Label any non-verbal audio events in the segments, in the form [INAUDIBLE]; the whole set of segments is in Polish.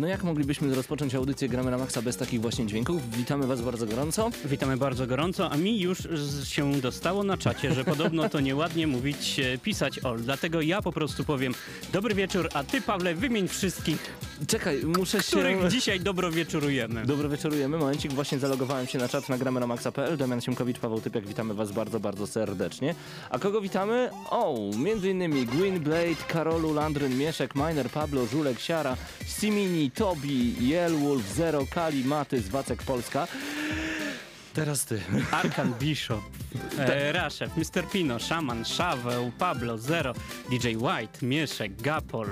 No jak moglibyśmy rozpocząć audycję Gramy na Maxa bez takich właśnie dźwięków? Witamy Was bardzo gorąco. Witamy bardzo gorąco, a mi już się dostało na czacie, że podobno to nieładnie mówić, e, pisać ol. Dlatego ja po prostu powiem dobry wieczór, a ty Pawle wymień wszystkich, Czekaj, muszę się... których dzisiaj dobro wieczorujemy. Dobry wieczorujemy. Momencik, właśnie zalogowałem się na czat na gramy na maxa.pl. Damian Siemkowicz, Paweł Typiak, witamy Was bardzo, bardzo serdecznie. A kogo witamy? O, między innymi Gwyn Blade, Karolu Landryn, Mieszek, Miner, Pablo, Żulek, Siara, Simini, Tobi, Jelwolf, Zero, Kali, Matys, Wacek Polska. Teraz ty. [LAUGHS] Arkan Bishop, e, Raszef, Mr. Pino, Szaman, Szaweł, Pablo, Zero, DJ White, Mieszek, Gapol,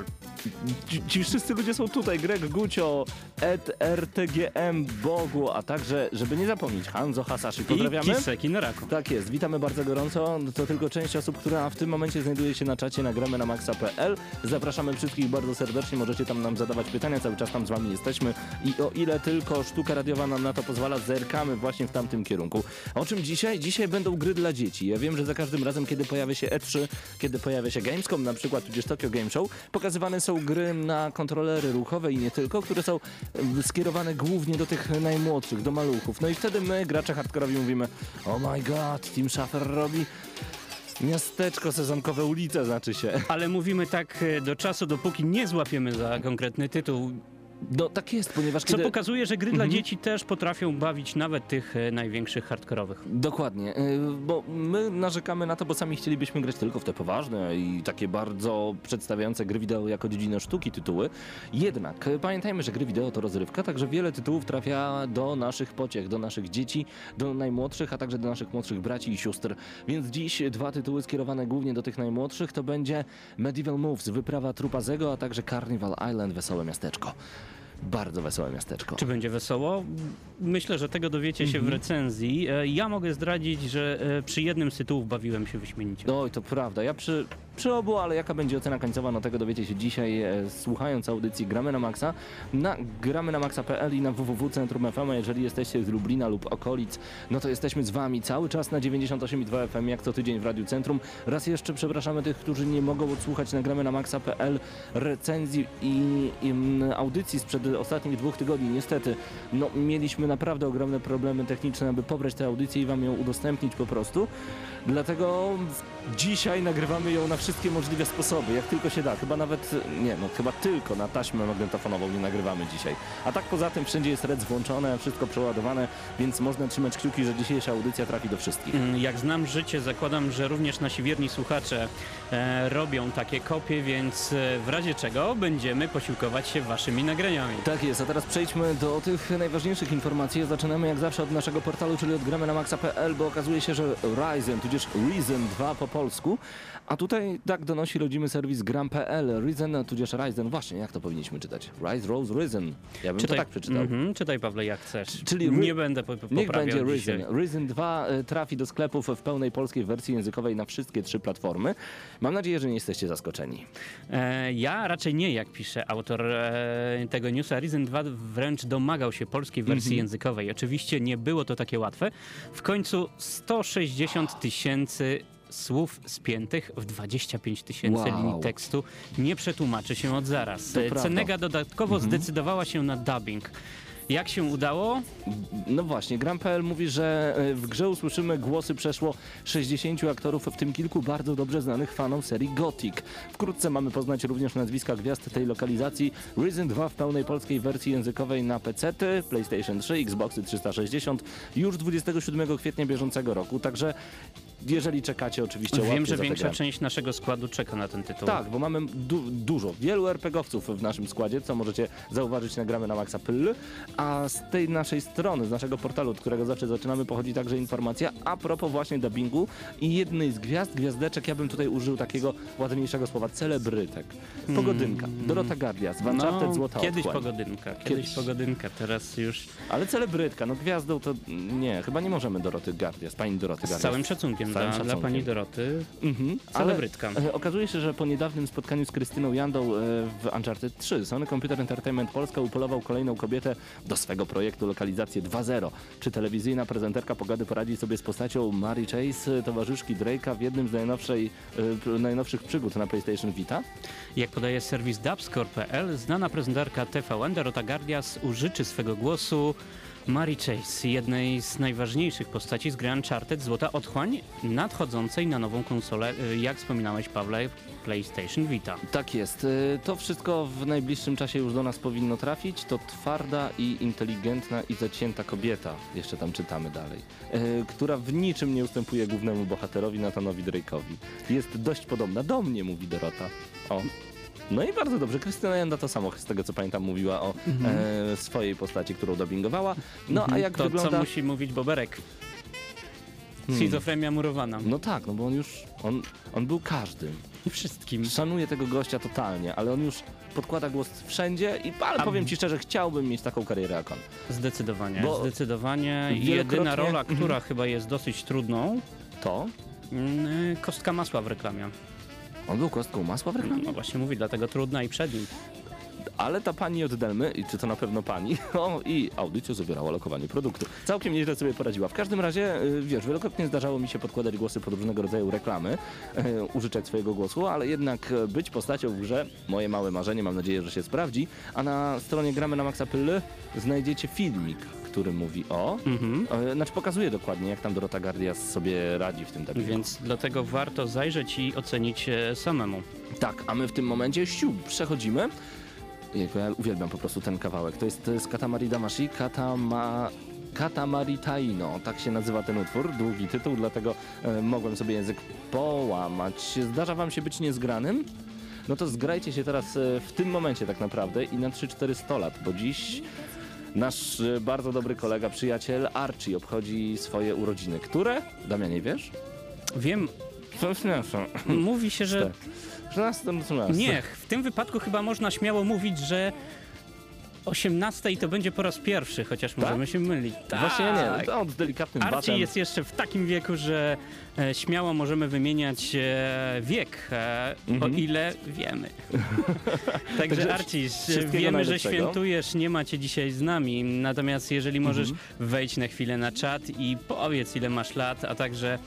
Ci, ci wszyscy ludzie są tutaj. Greg Gucio, Ed, RTGM, Bogu, a także, żeby nie zapomnieć, Hanzo Hasashi. i Pozdrawiamy. Kisek i Noraku. Tak jest, witamy bardzo gorąco. To tylko część osób, która w tym momencie znajduje się na czacie nagramy na maxa.pl. Zapraszamy wszystkich bardzo serdecznie, możecie tam nam zadawać pytania, cały czas tam z wami jesteśmy i o ile tylko sztuka radiowa nam na to pozwala, zerkamy właśnie w tamtym kierunku. O czym dzisiaj? Dzisiaj będą gry dla dzieci. Ja wiem, że za każdym razem, kiedy pojawia się E3, kiedy pojawia się Gamescom na przykład, tudzież Tokyo Game Show, pokazywane są gry na kontrolery ruchowe i nie tylko, które są skierowane głównie do tych najmłodszych, do maluchów. No i wtedy my, gracze hardkorowi, mówimy Oh my god, Team Schaffer robi miasteczko sezonkowe, ulice znaczy się. Ale mówimy tak e, do czasu, dopóki nie złapiemy za konkretny tytuł. No tak jest, ponieważ Co kiedy... pokazuje, że gry dla Mhm. dzieci też potrafią bawić nawet tych e, największych hardkorowych. Dokładnie, y, bo my narzekamy na to, bo sami chcielibyśmy grać tylko w te poważne i takie bardzo przedstawiające gry wideo jako dziedzinę sztuki tytuły. Jednak y, pamiętajmy, że gry wideo to rozrywka, także wiele tytułów trafia do naszych pociech, do naszych dzieci, do najmłodszych, a także do naszych młodszych braci i sióstr. Więc dziś dwa tytuły skierowane głównie do tych najmłodszych to będzie Medieval Moves, Wyprawa Trupazego, a także Carnival Island, Wesołe Miasteczko. Bardzo wesołe miasteczko. Czy będzie wesoło? Myślę, że tego dowiecie się w recenzji. E, Ja mogę zdradzić, że e, przy jednym z tytułów bawiłem się wyśmienicie. Oj, to prawda. Ja przy, przy obu, ale jaka będzie ocena końcowa, no tego dowiecie się dzisiaj, e, słuchając audycji Gramy na Maxa na gramy na maxa.pl i na www.centrum FM. a Jeżeli jesteście z Lublina lub okolic, no to jesteśmy z wami cały czas na 98,2 FM, jak co tydzień w Radiu Centrum. Raz jeszcze przepraszamy tych, którzy nie mogą odsłuchać na gramy na maxa.pl recenzji i, i audycji sprzed ostatnich dwóch tygodni. Niestety, no mieliśmy naprawdę ogromne problemy techniczne, aby pobrać tę audycję i wam ją udostępnić po prostu. Dlatego dzisiaj nagrywamy ją na wszystkie możliwe sposoby, jak tylko się da. Chyba nawet, nie no, chyba tylko na taśmę magnetofonową nie nagrywamy dzisiaj. A tak poza tym wszędzie jest rec włączone, wszystko przeładowane, więc można trzymać kciuki, że dzisiejsza audycja trafi do wszystkich. Mm, Jak znam życie, zakładam, że również nasi wierni słuchacze robią takie kopie, więc e, w razie czego będziemy posiłkować się waszymi nagraniami. Tak jest, a teraz przejdźmy do tych najważniejszych informacji. Zaczynamy jak zawsze od naszego portalu, czyli od gramy na maxa.pl, bo okazuje się, że Ryzen, tudzież Reason 2 po polsku, a tutaj tak donosi rodzimy serwis gram.pl, Ryzen, tudzież Ryzen, właśnie, jak to powinniśmy czytać? Rise, Rose, Ryzen. Ja bym to tak przeczytał. Mhm, czytaj Pawle jak chcesz. Czyli nie będę po, po, Niech poprawiał będzie. Risen. Risen 2 e, trafi do sklepów w pełnej polskiej wersji językowej na wszystkie trzy platformy. Mam nadzieję, że nie jesteście zaskoczeni. E, ja raczej nie, jak pisze autor e, tego newsa. Risen 2 wręcz domagał się polskiej wersji Mhm. językowej. Oczywiście nie było to takie łatwe. W końcu 160 tysięcy słów spiętych w 25 tysięcy Wow. linii tekstu nie przetłumaczy się od zaraz. To prawda. Cenega dodatkowo Mhm. zdecydowała się na dubbing. Jak się udało? No właśnie, Gram.pl mówi, że e, w grze usłyszymy głosy przeszło 60 aktorów, w tym kilku bardzo dobrze znanych fanom serii Gothic. Wkrótce mamy poznać również nazwiska gwiazd tej lokalizacji. Risen 2 w pełnej polskiej wersji językowej na PC, PlayStation 3, Xboxy 360 już 27 kwietnia bieżącego roku, także jeżeli czekacie oczywiście Wiem, że większa część naszego składu czeka na ten tytuł. Tak, bo mamy du dużo, wielu RPGowców w naszym składzie, co możecie zauważyć na gramy na maxa.pl, a z tej naszej strony, z naszego portalu, od którego zawsze zaczynamy, pochodzi także informacja a propos właśnie dubbingu i jednej z gwiazd, gwiazdeczek, ja bym tutaj użył takiego ładniejszego słowa, celebrytek. Pogodynka, Dorota Gardia z Uncharted Złota Hmm. kiedyś Otchłań. pogodynka, kiedyś, Kiedyś. pogodynka, teraz już Ale celebrytka, no gwiazdą to nie, chyba nie możemy Doroty Gardia, z pani Doroty z Gardia. całym szacunkiem legenda całym dla szacunkiem. pani Doroty. Mhm, ale Celebrytka. e, okazuje się, że po niedawnym spotkaniu z Krystyną Jandą e, w Uncharted 3 Sony Computer Entertainment Polska upolował kolejną kobietę do swego projektu Lokalizację 2.0. Czy telewizyjna prezenterka pogady poradzi sobie z postacią Mary Chase, towarzyszki Drake'a w jednym z najnowszej, e, najnowszych przygód na PlayStation Vita? Jak podaje serwis dubscore.pl, znana prezenterka TVN Dorota Gardias użyczy swego głosu Mary Chase, jednej z najważniejszych postaci z gry Uncharted Złota Otchłań, nadchodzącej na nową konsolę, y, jak wspominałeś Pawle, PlayStation Vita. Tak jest. E, To wszystko w najbliższym czasie już do nas powinno trafić. To twarda i inteligentna i zacięta kobieta, jeszcze tam czytamy dalej, e, która w niczym nie ustępuje głównemu bohaterowi Nathanowi Drake'owi. Jest dość podobna do mnie, mówi Dorota. O. No i bardzo dobrze. Krystyna Janda to samo, z tego co pamiętam, mówiła o e, swojej postaci, którą dubbingowała. No a jak to wygląda... co musi mówić Boberek? Hmm. Schizofrenia murowana. No tak, no bo on już, on, on był każdym. Wszystkim. Szanuję tego gościa totalnie, ale on już podkłada głos wszędzie i ale powiem ci szczerze, chciałbym mieć taką karierę jak on. Zdecydowanie, Bo zdecydowanie. Wielokrotnie- jedyna rola, Mhm. która chyba jest dosyć trudną, To? mm, kostka masła w reklamie. On był kostką masła w reklamie? No właśnie mówi, dlatego trudna i przed nim. Ale ta pani od Delmy, i czy to na pewno pani, [LAUGHS] o, i audycją zawierała lokowanie produktu. Całkiem nieźle sobie poradziła. W każdym razie, y, wiesz, wielokrotnie zdarzało mi się podkładać głosy pod różnego rodzaju reklamy, y, użyczać swojego głosu, ale jednak y, być postacią w grze, moje małe marzenie, mam nadzieję, że się sprawdzi. A na stronie gramy na Maxa.pl znajdziecie filmik, który mówi o... Mhm. Znaczy pokazuje dokładnie, jak tam Dorota Gardias sobie radzi w tym dubbingu. Więc dlatego warto zajrzeć i ocenić e, samemu. Tak, a my w tym momencie siu, przechodzimy. Jejku, ja uwielbiam po prostu ten kawałek. To jest z Katamari Damashi, Katama... Katamari Taino, tak się nazywa ten utwór, długi tytuł, dlatego e, mogłem sobie język połamać. Zdarza wam się być niezgranym? No to zgrajcie się teraz e, w tym momencie tak naprawdę i na 3-400 lat, bo dziś nasz e, bardzo dobry kolega, przyjaciel Archie obchodzi swoje urodziny. Które? Damianie, wiesz? Wiem, Co śmieszne. mówi się, że 13 no 13. nie, w tym wypadku chyba można śmiało mówić, że 18 to będzie po raz pierwszy, chociaż możemy się mylić. Tak. Właśnie nie, to on z delikatnym Archie batem. jest jeszcze w takim wieku, że e, śmiało możemy wymieniać e, wiek, e, Mhm. o ile wiemy. [LAUGHS] Także Także Archie, wszystkiego wiemy, że najlepszego. świętujesz, nie macie dzisiaj z nami, natomiast jeżeli możesz Mhm. wejdź na chwilę na czat i powiedz ile masz lat, a także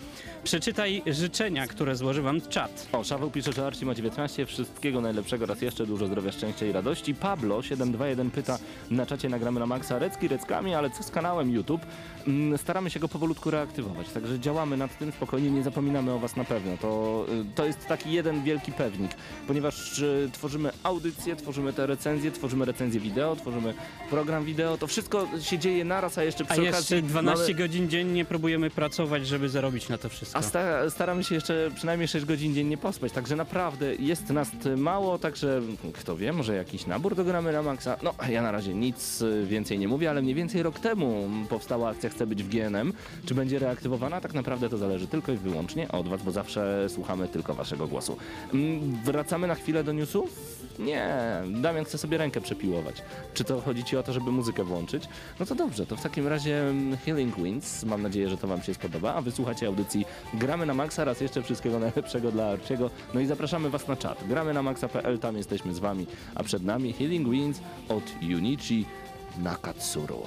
przeczytaj życzenia, które złoży wam czat. O, Szaweł pisze, że Archie ma 19, wszystkiego najlepszego, raz jeszcze, dużo zdrowia, szczęścia i radości. Pablo 721 pyta na czacie nagramy na Maxa, recki reckami, ale co z kanałem YouTube? Mm, Staramy się go powolutku reaktywować, także działamy nad tym, spokojnie, nie zapominamy o was na pewno. To, y, to jest taki jeden wielki pewnik, ponieważ y, tworzymy audycje, tworzymy te recenzje, tworzymy recenzje wideo, tworzymy program wideo, to wszystko się dzieje naraz, a jeszcze przy A okazji... jeszcze 12 mamy- godzin dziennie próbujemy pracować, żeby zarobić na to wszystko. A sta staramy się jeszcze przynajmniej 6 godzin dziennie pospać, także naprawdę jest nas mało, także kto wie, może jakiś nabór dogramy na maksa. No, ja na razie nic y, więcej nie mówię, ale mniej więcej rok temu powstała akcja Chcę być w GNM. Czy będzie reaktywowana? Tak naprawdę to zależy tylko i wyłącznie od was, bo zawsze słuchamy tylko waszego głosu. Mm, Wracamy na chwilę do newsów? Nie, Damian chce sobie rękę przepiłować. Czy to chodzi ci o to, żeby muzykę włączyć? No to dobrze, to w takim razie mm, Healing Winds, mam nadzieję, że to wam się spodoba, a wysłuchacie audycji Gramy na Maxa, raz jeszcze wszystkiego najlepszego dla Arciego. No i zapraszamy was na czat. Gramy na maxa.pl, tam jesteśmy z wami, a przed nami Healing Winds od Junichi Nakatsuru.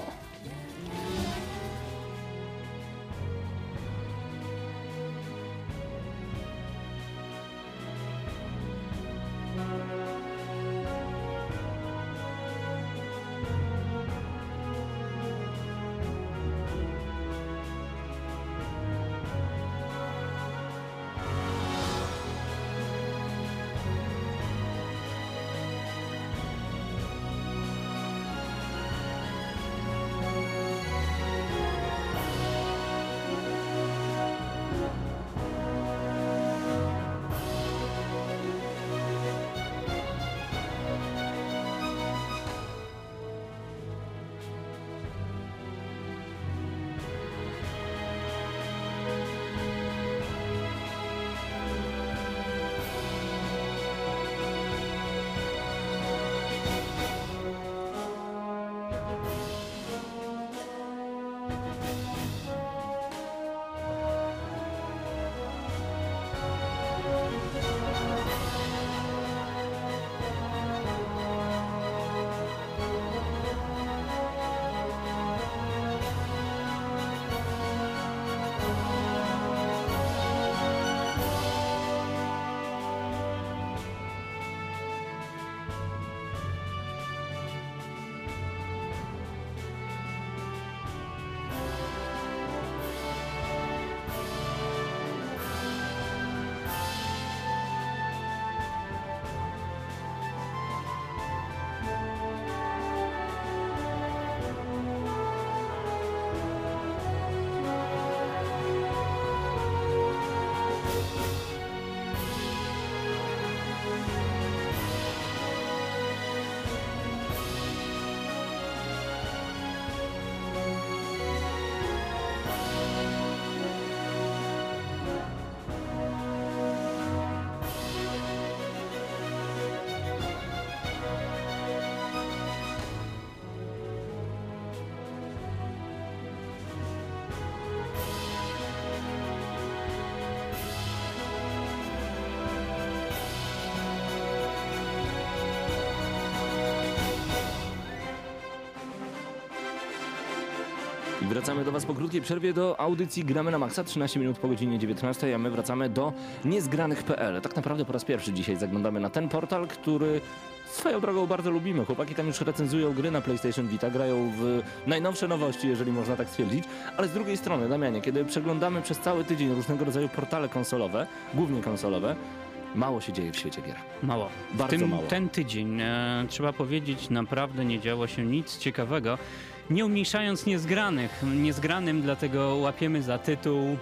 I wracamy do Was po krótkiej przerwie do audycji Gramy na Maxa, 13 minut po godzinie 19, a my wracamy do niezgranych.pl. Tak naprawdę po raz pierwszy dzisiaj zaglądamy na ten portal, który swoją drogą bardzo lubimy. Chłopaki tam już recenzują gry na PlayStation Vita, grają w najnowsze nowości, jeżeli można tak stwierdzić. Ale z drugiej strony, Damianie, kiedy przeglądamy przez cały tydzień różnego rodzaju portale konsolowe, głównie konsolowe, mało się dzieje w świecie gier. Mało. Bardzo w tym, mało. Ten tydzień, e, trzeba powiedzieć, naprawdę nie działo się nic ciekawego. Nie umniejszając niezgranych. Niezgranym dlatego łapiemy za tytuł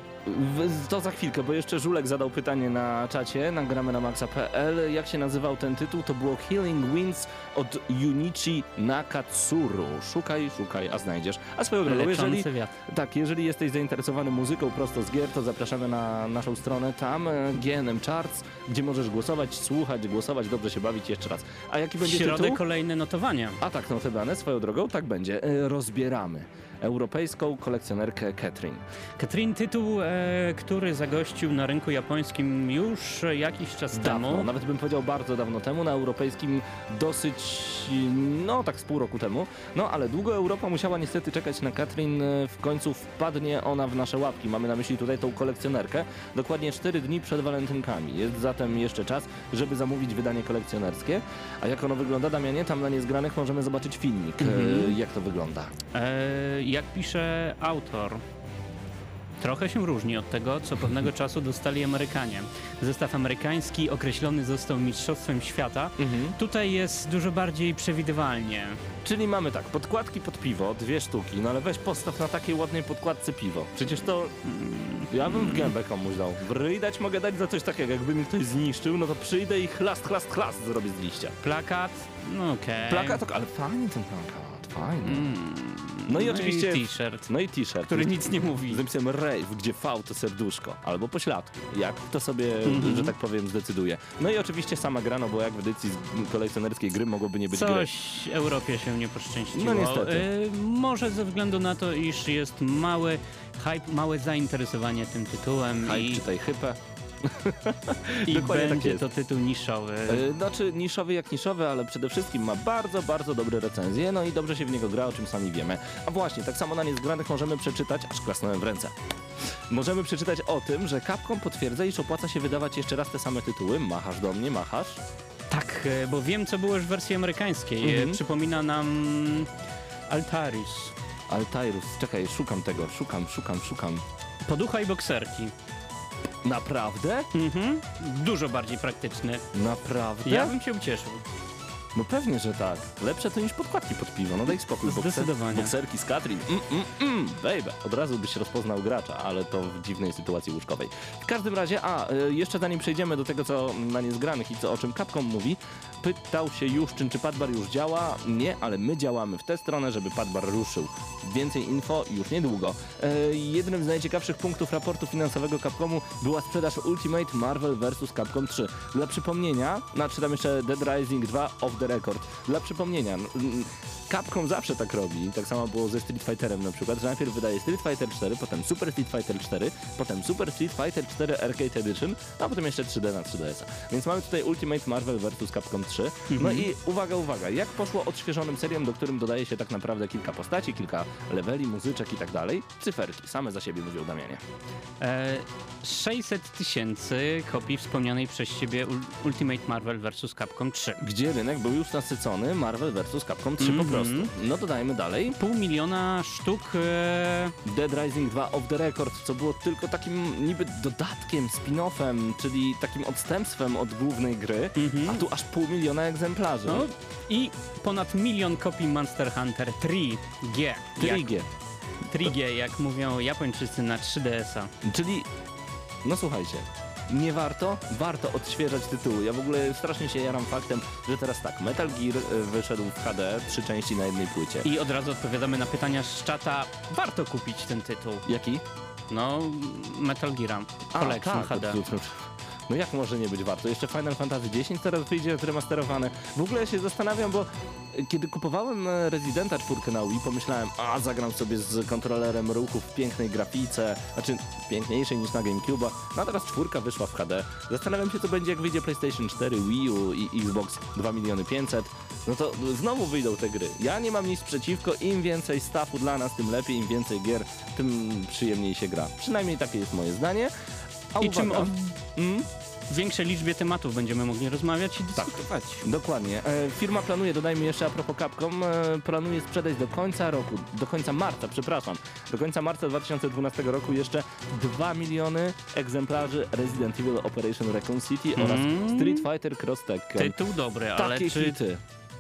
To za chwilkę, bo jeszcze Żulek zadał pytanie na czacie, na gramy na maxa.pl. Jak się nazywał ten tytuł? To było Healing Winds od Junichi Nakatsuru. Szukaj, szukaj, a znajdziesz. A swoją drogą, jeżeli, wiatr. tak, jeżeli jesteś zainteresowany muzyką prosto z gier, to zapraszamy na naszą stronę tam, e, GNM Charts, gdzie możesz głosować, słuchać, głosować, dobrze się bawić jeszcze raz. A jaki będzie środę tytuł? kolejne notowania. A tak, notabene, swoją drogą, tak będzie. E, Rozbieramy europejską kolekcjonerkę Catherine. Katrin, tytuł, e, który zagościł na rynku japońskim już jakiś czas Dawno, temu. nawet bym powiedział bardzo dawno temu, na europejskim dosyć, no tak z pół roku temu. No ale długo Europa musiała niestety czekać na Katrin, e, w końcu wpadnie ona w nasze łapki. Mamy na myśli tutaj tą kolekcjonerkę. Dokładnie 4 dni przed walentynkami. Jest zatem jeszcze czas, żeby zamówić wydanie kolekcjonerskie. A jak ono wygląda, Damianie, tam na niezgranych możemy zobaczyć filmik, e, Mhm. jak to wygląda. E, jak pisze autor, trochę się różni od tego, co pewnego [LAUGHS] czasu dostali Amerykanie. Zestaw amerykański określony został Mistrzostwem Świata. Tutaj jest dużo bardziej przewidywalnie. Czyli mamy tak, podkładki pod piwo, dwie sztuki, no ale weź postaw na takiej ładnej podkładce piwo. Przecież to... Ja bym w gębę komuś dał. Mogę dać za coś takiego, jakby mi ktoś zniszczył, no to przyjdę i chlast, chlast, chlast zrobię z liścia. Plakat, no okej. Plakat, ale fajny ten plakat, Mm. No i oczywiście... i t-shirt, No i t-shirt. który nic nie mówi. Z napisem rave, gdzie V to serduszko, albo pośladku. Jak to sobie, Mhm. że tak powiem, zdecyduje. No i oczywiście sama gra, no bo jak w edycji z kolekcjonerskiej gry mogłoby nie być gry. Coś Europie się nie poszczęściło. No niestety. Y, może ze względu na to, iż jest mały hype, małe zainteresowanie tym tytułem Hype, i, czytaj hypę. [LAUGHS] i dokładnie tak będzie jest. to tytuł niszowy. E, Znaczy niszowy jak niszowy, ale przede wszystkim ma bardzo, bardzo dobre recenzje, no i dobrze się w niego gra, o czym sami wiemy. A właśnie, tak samo na niezgranych możemy przeczytać, aż klasnąłem w ręce. Możemy przeczytać o tym, że Capcom potwierdza, iż opłaca się wydawać jeszcze raz te same tytuły. Machasz do mnie, machasz. Tak, e, bo wiem, co było już w wersji amerykańskiej. Mhm. E, Przypomina nam Altaris. Altairus, czekaj, szukam tego, szukam, szukam, szukam. Poducha i bokserki. Naprawdę? Mhm. Dużo bardziej praktyczny. Naprawdę? Ja bym się ucieszył. No pewnie, że tak. Lepsze to niż podkładki pod piwo, no daj spokój. Bokser- Zdecydowanie. Bokserki z Katrin, mm, mm, mm, baby. Od razu byś rozpoznał gracza, ale to w dziwnej sytuacji łóżkowej. W każdym razie, a, y, jeszcze zanim przejdziemy do tego, co na niezgranych i co, o czym Capcom mówi, pytał się już, czy, czy Padbar już działa. Nie, ale my działamy w tę stronę, żeby Padbar ruszył. Więcej info już niedługo. E, jednym z najciekawszych punktów raportu finansowego Capcomu była sprzedaż Ultimate Marvel vs. Capcom 3. Dla przypomnienia, znaczy tam jeszcze Dead Rising 2 off the record. Dla przypomnienia, Capcom zawsze tak robi, tak samo było ze Street Fighterem na przykład, że najpierw wydaje Street Fighter 4, potem Super Street Fighter 4, potem Super Street Fighter 4 Arcade Edition, a potem jeszcze 3D na 3DS-a. Więc mamy tutaj Ultimate Marvel vs. Capcom 3. No i uwaga, uwaga, jak poszło odświeżonym seriom, do którym dodaje się tak naprawdę kilka postaci, kilka leveli, muzyczek i tak dalej, cyferki, same za siebie mówią Damianie. E, 600 tysięcy kopii wspomnianej przez ciebie Ul- Ultimate Marvel vs. Capcom 3. Gdzie rynek był już nasycony Marvel vs. Capcom 3 po Mhm. Prostu. No dodajmy dalej. Pół miliona sztuk e, Dead Rising 2 Off the Record, co było tylko takim niby dodatkiem, spin-offem, czyli takim odstępstwem od głównej gry, Mhm. a tu aż pół miliona egzemplarzy. no, i ponad milion kopii Monster Hunter 3G. Jak, 3G. 3G, jak mówią Japończycy na 3DS-a. Czyli, no słuchajcie, nie warto? Warto odświeżać tytuły. Ja w ogóle strasznie się jaram faktem, że teraz tak, Metal Gear e, wyszedł w HD, trzy części na jednej płycie. I od razu odpowiadamy na pytania z czata. Warto kupić ten tytuł. Jaki? No, Metal Gear A, Collection tak, HD. No jak może nie być warto? Jeszcze Final Fantasy X teraz wyjdzie zremasterowane. W ogóle się zastanawiam, bo e, kiedy kupowałem e, Residenta 4 na Wii, pomyślałem, a zagram sobie z kontrolerem ruchu w pięknej grafice, znaczy piękniejszej niż na GameCube'a. No a teraz czwórka wyszła w HD. Zastanawiam się, co będzie, jak wyjdzie PlayStation 4, Wii U i Xbox 2 miliony 500. no to znowu wyjdą te gry. Ja nie mam nic przeciwko, im więcej staffu dla nas, tym lepiej, im więcej gier, tym przyjemniej się gra. Przynajmniej takie jest moje zdanie. A I uwaga, czym o Mm? większej liczbie tematów będziemy mogli rozmawiać i Tak. dyskutować. Dokładnie. E, firma planuje, dodajmy jeszcze a propos Capcom, e, planuje sprzedać do końca roku, do końca marca, przepraszam, do końca marca 2012 roku jeszcze 2 miliony egzemplarzy Resident Evil Operation Raccoon City oraz Mm. Street Fighter Cross Tekken. Tytuł dobry, ale Takie czy hity.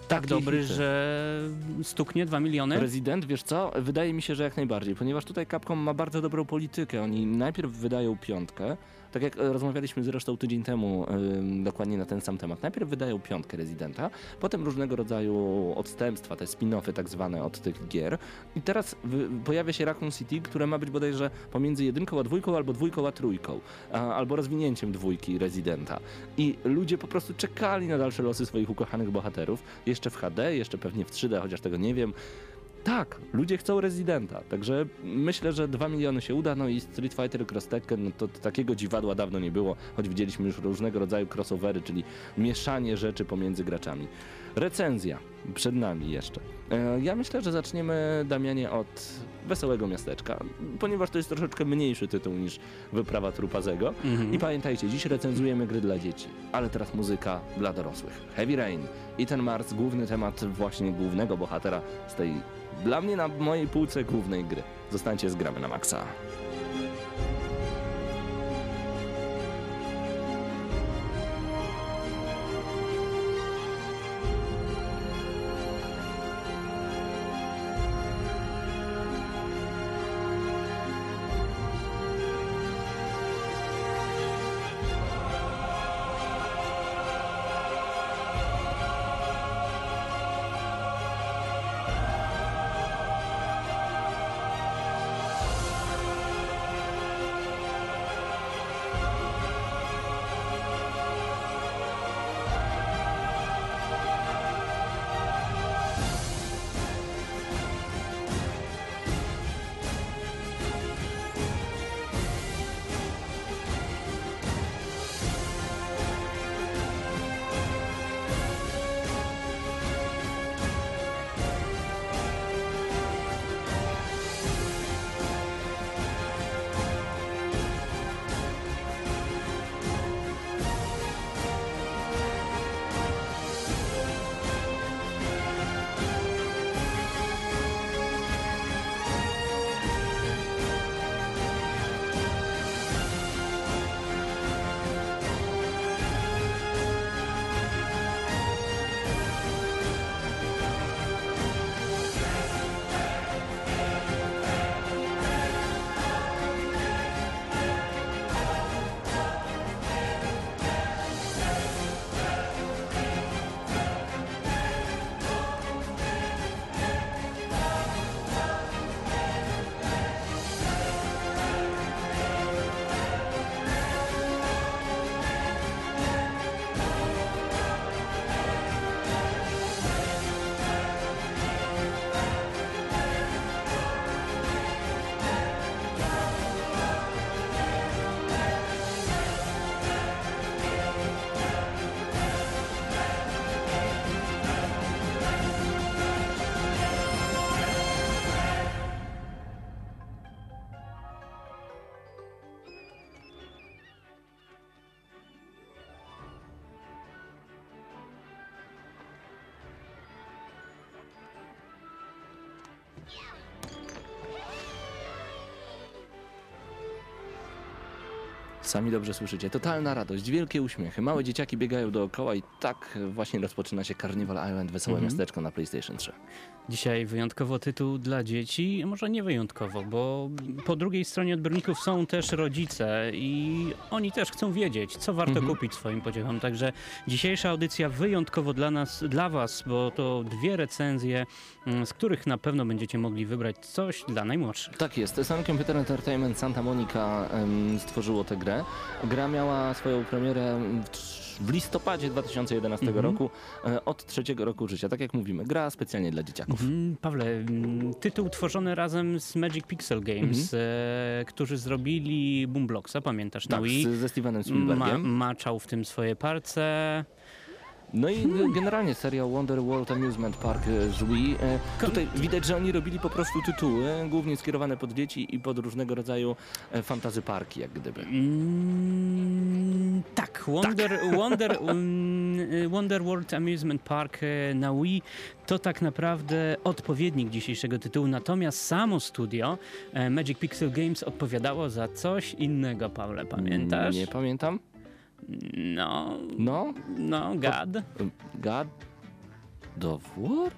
Tak dobry, hity. że stuknie 2 miliony? Rezydent, wiesz co? Wydaje mi się, że jak najbardziej, ponieważ tutaj Capcom ma bardzo dobrą politykę. Oni najpierw wydają piątkę, tak jak e, rozmawialiśmy zresztą tydzień temu dokładnie na ten sam temat. Najpierw wydają piątkę Rezydenta, potem różnego rodzaju odstępstwa, te spin-offy tak zwane od tych gier. I teraz pojawia się Raccoon City, które ma być bodajże pomiędzy jedynką a dwójką, albo dwójką a trójką, albo rozwinięciem dwójki Rezydenta. I ludzie po prostu czekali na dalsze losy swoich ukochanych bohaterów, jeszcze w HD, jeszcze pewnie w 3D, chociaż tego nie wiem. Tak, ludzie chcą Residenta, także myślę, że 2 miliony się uda, no i Street Fighter Cross Tekken, no to takiego dziwadła dawno nie było, choć widzieliśmy już różnego rodzaju crossovery, czyli mieszanie rzeczy pomiędzy graczami. Recenzja przed nami jeszcze. E, Ja myślę, że zaczniemy, Damianie, od Wesołego Miasteczka, ponieważ to jest troszeczkę mniejszy tytuł niż Wyprawa Trupazego. Mhm. I pamiętajcie, dziś recenzujemy gry dla dzieci, ale teraz muzyka dla dorosłych. Heavy Rain i ten Mars, główny temat właśnie głównego bohatera z tej, dla mnie na mojej półce głównej gry. Zostańcie z gramy na maksa. Sami dobrze słyszycie. Totalna radość, wielkie uśmiechy. Małe dzieciaki biegają dookoła i tak właśnie rozpoczyna się Carnival Island, wesołe Mhm. miasteczko na PlayStation 3. Dzisiaj wyjątkowo tytuł dla dzieci, może nie wyjątkowo, bo po drugiej stronie odbiorników są też rodzice i oni też chcą wiedzieć, co warto Mhm. kupić swoim pociechom. Także dzisiejsza audycja wyjątkowo dla nas, dla was, bo to dwie recenzje, mm, z których na pewno będziecie mogli wybrać coś dla najmłodszych. Tak jest. Sun Computer Entertainment Santa Monica stworzyło tę grę. Gra miała swoją premierę w, w listopadzie 2011 Mhm. roku, e, od trzeciego roku życia. Tak jak mówimy, gra specjalnie dla dzieciaków. Mhm, Pawle, mm, tytuł tworzony razem z Magic Pixel Games, e, którzy zrobili Boomblocks, pamiętasz, na Tak, Wii? z, ze Stevenem Ma, Spielbergiem. maczał w tym swoje palce. No i generalnie serial Wonder World Amusement Park e, z Wii. E, Tutaj widać, że oni robili po prostu tytuły, głównie skierowane pod dzieci i pod różnego rodzaju fantazy parki, jak gdyby. Mm, tak, Wonder, [LAUGHS] Wonder, um, y, Wonder World Amusement Park e, na Wii to tak naprawdę odpowiednik dzisiejszego tytułu, natomiast samo studio e, Magic Pixel Games odpowiadało za coś innego, Pawle, pamiętasz? Nie pamiętam. No, No, no, gad. God of War?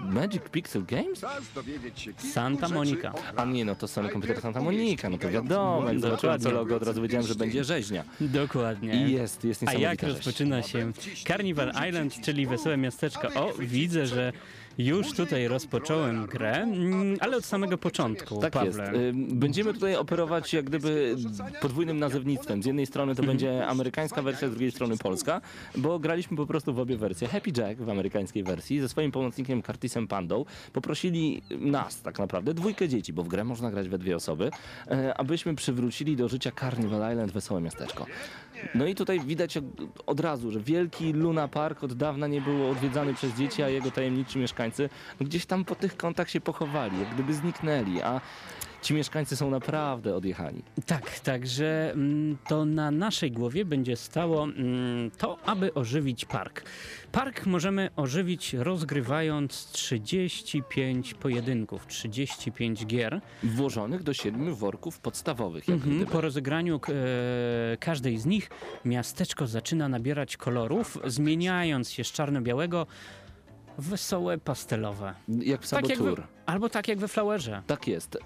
Magic Pixel Games? Santa Monica. A nie, no to Sony Computer Santa Monica, no to wiadomo, jak zobaczyłem to logo, od razu wiedziałem, że będzie rzeźnia. Dokładnie. I jest, jest A niesamowita jak rzeź. rozpoczyna się Carnival Island, czyli Wesołe Miasteczko? O, widzę, że już tutaj rozpocząłem grę, mm, ale od samego początku, Tak jest. Pawle. Będziemy tutaj operować jak gdyby podwójnym nazewnictwem. Z jednej strony to Mhm. będzie amerykańska wersja, z drugiej strony polska, bo graliśmy po prostu w obie wersje. Happy Jack w amerykańskiej wersji ze swoim pomocnikiem Curtisem Pandą poprosili nas tak naprawdę, dwójkę dzieci, bo w grę można grać we dwie osoby, e, abyśmy przywrócili do życia Carnival Island Wesołe Miasteczko. No i tutaj widać od- razu, że wielki Luna Park od dawna nie był odwiedzany przez dzieci, a jego tajemniczy mieszkańcy gdzieś tam po tych kątach się pochowali, jak gdyby zniknęli, a ci mieszkańcy są naprawdę odjechani. Tak, także mm, to na naszej głowie będzie stało mm, to, aby ożywić park. Park możemy ożywić rozgrywając 35 pojedynków, 35 gier. Włożonych do siedmiu worków podstawowych, Mhm, po rozegraniu e, każdej z nich miasteczko zaczyna nabierać kolorów, zmieniając się z czarno-białego wesołe pastelowe. Jak w Tak Sabotur. we, albo tak jak we Flowerze. Tak jest.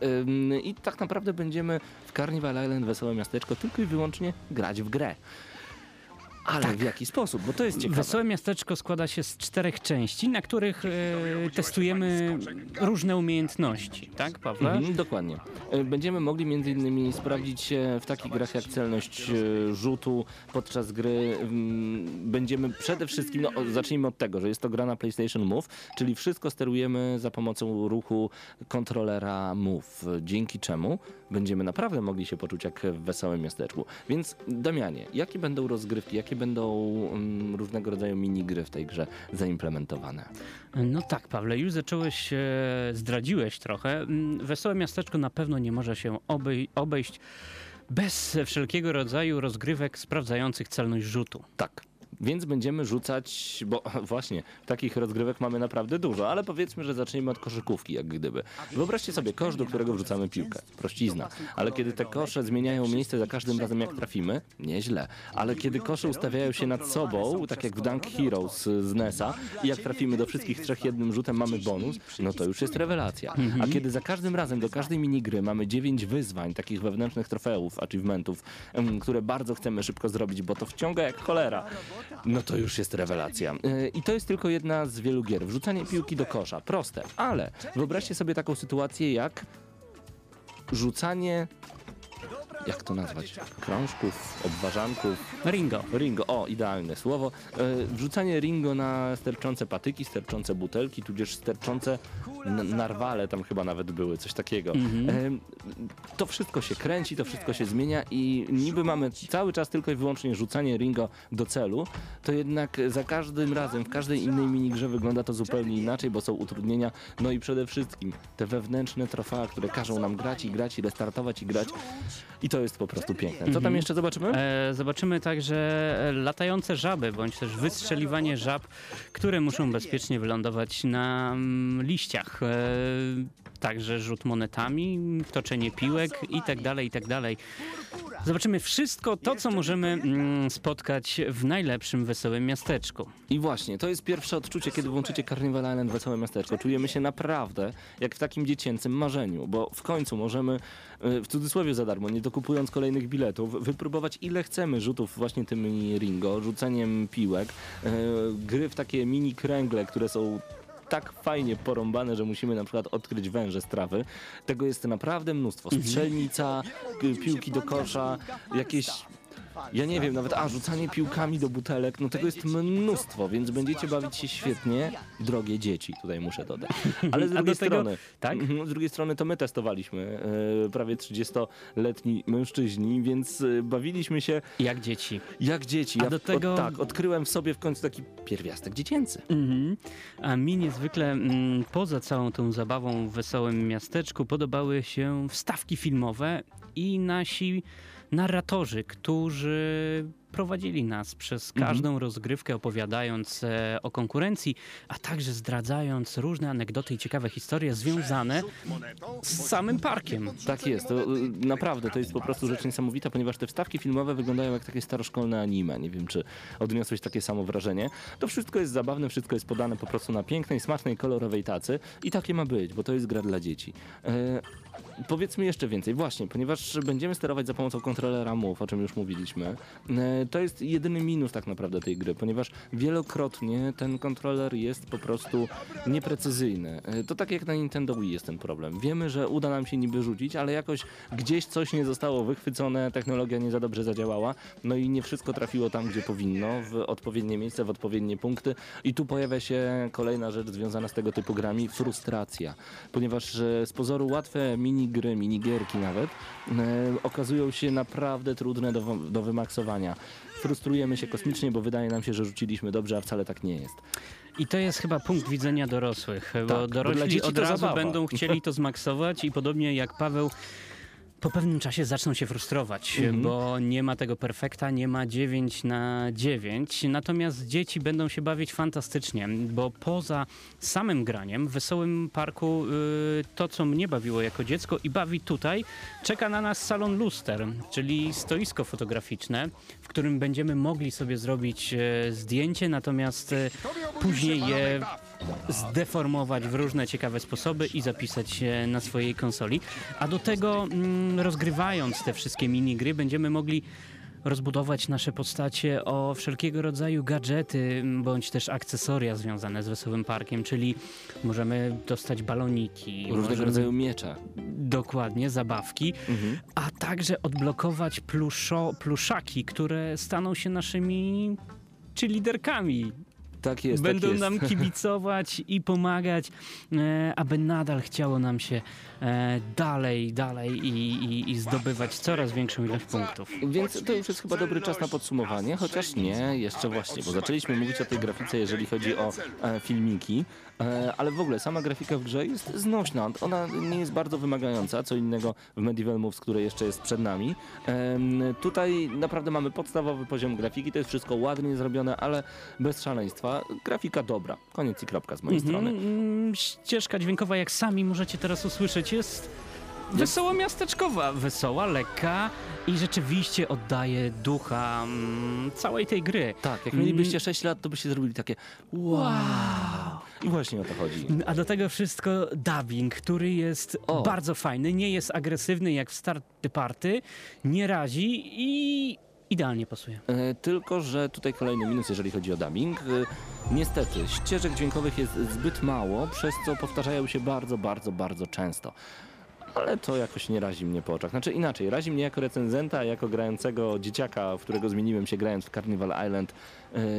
I tak naprawdę będziemy w Carnival Island Wesołe Miasteczko tylko i wyłącznie grać w grę. Ale w jaki sposób? Bo to jest ciekawe. Wesołe miasteczko składa się z czterech części, na których e, testujemy różne umiejętności, tak, Pawle? Mhm, dokładnie. E, Będziemy mogli między innymi sprawdzić się w takich grach jak celność e, rzutu podczas gry. mm, Będziemy przede wszystkim, no zacznijmy od tego, że jest to gra na PlayStation Move, czyli wszystko sterujemy za pomocą ruchu kontrolera Move, dzięki czemu będziemy naprawdę mogli się poczuć jak w wesołym miasteczku. Więc Damianie, jakie będą rozgrywki, jakie będą mm, różnego rodzaju minigry w tej grze zaimplementowane? No tak, Pawle, już zacząłeś, zdradziłeś trochę. Mm, Wesołe miasteczko na pewno nie może się obej- obejść bez wszelkiego rodzaju rozgrywek sprawdzających celność rzutu. Tak. Więc będziemy rzucać, bo [LAUGHS] właśnie takich rozgrywek mamy naprawdę dużo, ale powiedzmy, że zaczniemy od koszykówki, jak gdyby. Wyobraźcie sobie kosz, do którego wrzucamy piłkę. Prościzna. Ale kiedy te kosze zmieniają miejsce za każdym razem, jak trafimy, nieźle. Ale kiedy kosze ustawiają się nad sobą, tak jak w Dunk Heroes z NES-a, i jak trafimy do wszystkich trzech jednym rzutem, mamy bonus, no to już jest rewelacja. A kiedy za każdym razem do każdej minigry mamy dziewięć wyzwań, takich wewnętrznych trofeów, achievementów, em, które bardzo chcemy szybko zrobić, bo to wciąga jak cholera, no to już jest rewelacja. Yy, I to jest tylko jedna z wielu gier. Wrzucanie piłki do kosza. Proste. Ale wyobraźcie sobie taką sytuację jak rzucanie. Jak to nazwać? Krążków, obwarzanków, Ringo. Ringo, o, idealne słowo. E, wrzucanie Ringo na sterczące patyki, sterczące butelki, tudzież sterczące n- narwale, tam chyba nawet były, coś takiego. E, to wszystko się kręci, to wszystko się zmienia i niby mamy cały czas tylko i wyłącznie rzucanie Ringo do celu, to jednak za każdym razem, w każdej innej minigrze wygląda to zupełnie inaczej, bo są utrudnienia, no i przede wszystkim te wewnętrzne trofea, które każą nam grać i grać i restartować i grać i to jest po prostu piękne. Co tam jeszcze zobaczymy? E, zobaczymy także e, latające żaby, bądź też wystrzeliwanie żab, które muszą bezpiecznie wylądować na mm, liściach. E, także rzut monetami, toczenie piłek i tak dalej, i tak dalej. Zobaczymy wszystko to, co możemy mm, spotkać w najlepszym wesołym miasteczku. I właśnie, to jest pierwsze odczucie, kiedy włączycie Carnival Island Wesołe Miasteczko. Czujemy się naprawdę jak w takim dziecięcym marzeniu, bo w końcu możemy, e, w cudzysłowie za darmo, nie dokupując kolejnych biletów, wypróbować ile chcemy rzutów właśnie tym mini Ringo, rzuceniem piłek, e, gry w takie mini kręgle, które są tak fajnie porąbane, że musimy na przykład odkryć węże z trawy. Tego jest naprawdę mnóstwo. Strzelnica, k- piłki do kosza, jakieś ja nie wiem, nawet, a rzucanie piłkami do butelek, no tego jest mnóstwo, więc będziecie bawić się świetnie, drogie dzieci, tutaj muszę dodać. [LAUGHS] Ale z A drugiej do tego- strony, tak? mhm, z drugiej strony to my testowaliśmy, e, prawie 30-letni mężczyźni, więc e, bawiliśmy się Jak dzieci. jak dzieci. A Ja do w- tego- tak, odkryłem w sobie w końcu taki pierwiastek dziecięcy. Mhm. A mi niezwykle mm, poza całą tą zabawą w wesołym miasteczku podobały się wstawki filmowe i nasi narratorzy, którzy prowadzili nas przez Mhm. każdą rozgrywkę, opowiadając e, o konkurencji, a także zdradzając różne anegdoty i ciekawe historie związane z samym parkiem. Tak jest, to y, naprawdę to jest po prostu rzecz niesamowita, ponieważ te wstawki filmowe wyglądają jak takie staroszkolne anime. Nie wiem, czy odniosłeś takie samo wrażenie. To wszystko jest zabawne, wszystko jest podane po prostu na pięknej, smacznej, kolorowej tacy i takie ma być, bo to jest gra dla dzieci. E, Powiedzmy jeszcze więcej, właśnie, ponieważ będziemy sterować za pomocą kontrolera MOVE, o czym już mówiliśmy. e, To jest jedyny minus tak naprawdę tej gry, ponieważ wielokrotnie ten kontroler jest po prostu nieprecyzyjny. E, To tak jak na Nintendo Wii jest ten problem. Wiemy, że uda nam się niby rzucić, ale jakoś gdzieś coś nie zostało wychwycone, technologia nie za dobrze zadziałała, no i nie wszystko trafiło tam, gdzie powinno, w odpowiednie miejsce, w odpowiednie punkty. I tu pojawia się kolejna rzecz związana z tego typu grami, frustracja. Ponieważ e, z pozoru łatwe minigry, minigierki nawet, e, okazują się naprawdę trudne do, do wymaksowania. Frustrujemy się kosmicznie, bo wydaje nam się, że rzuciliśmy dobrze, a wcale tak nie jest. I to jest chyba punkt widzenia dorosłych, bo bo dorośli dzieci od razu zabawa. będą chcieli to zmaksować i podobnie jak Paweł po pewnym czasie zaczną się frustrować, Mhm. bo nie ma tego perfekta, nie ma 9 na 9. Natomiast dzieci będą się bawić fantastycznie, bo poza samym graniem w Wesołym Parku y, to, co mnie bawiło jako dziecko i bawi tutaj, czeka na nas salon luster, czyli stoisko fotograficzne, w którym będziemy mogli sobie zrobić e, zdjęcie, natomiast e, później je zdeformować w różne ciekawe sposoby i zapisać na swojej konsoli. A do tego mm, rozgrywając te wszystkie minigry będziemy mogli rozbudować nasze postacie o wszelkiego rodzaju gadżety m, bądź też akcesoria związane z Wesołym Parkiem, czyli możemy dostać baloniki, Różnego możemy- rodzaju miecze. dokładnie, zabawki, Mhm. a także odblokować pluszo, pluszaki, które staną się naszymi czy liderkami Tak jest, Będą tak jest. nam [LAUGHS] kibicować i pomagać, e, aby nadal chciało nam się e, dalej, dalej i, i, i zdobywać coraz większą ilość punktów. Więc to już jest chyba dobry czas na podsumowanie, chociaż nie, jeszcze właśnie, bo zaczęliśmy mówić o tej grafice, jeżeli chodzi o e, filmiki, e, ale w ogóle sama grafika w grze jest znośna. Ona nie jest bardzo wymagająca, co innego w Medieval Moves, które jeszcze jest przed nami. Tutaj naprawdę mamy podstawowy poziom grafiki, to jest wszystko ładnie zrobione, ale bez szaleństwa. Grafika dobra. Koniec i kropka z mojej strony. Mhm, mm, ścieżka dźwiękowa, jak sami możecie teraz usłyszeć, jest wesoło miasteczkowa, wesoła, lekka i rzeczywiście oddaje ducha mm, całej tej gry. Tak, jak mielibyście 6 lat, to byście zrobili takie wow. I właśnie o to chodzi. A do tego wszystko dubbing, który jest O. bardzo fajny, nie jest agresywny jak w Start Party, nie razi i idealnie pasuje. E, Tylko, że tutaj kolejny minus, jeżeli chodzi o dubbing. E, Niestety, ścieżek dźwiękowych jest zbyt mało, przez co powtarzają się bardzo, bardzo, bardzo często. Ale to jakoś nie razi mnie po oczach. Znaczy inaczej, razi mnie jako recenzenta, jako grającego dzieciaka, w którego zmieniłem się grając w Carnival Island,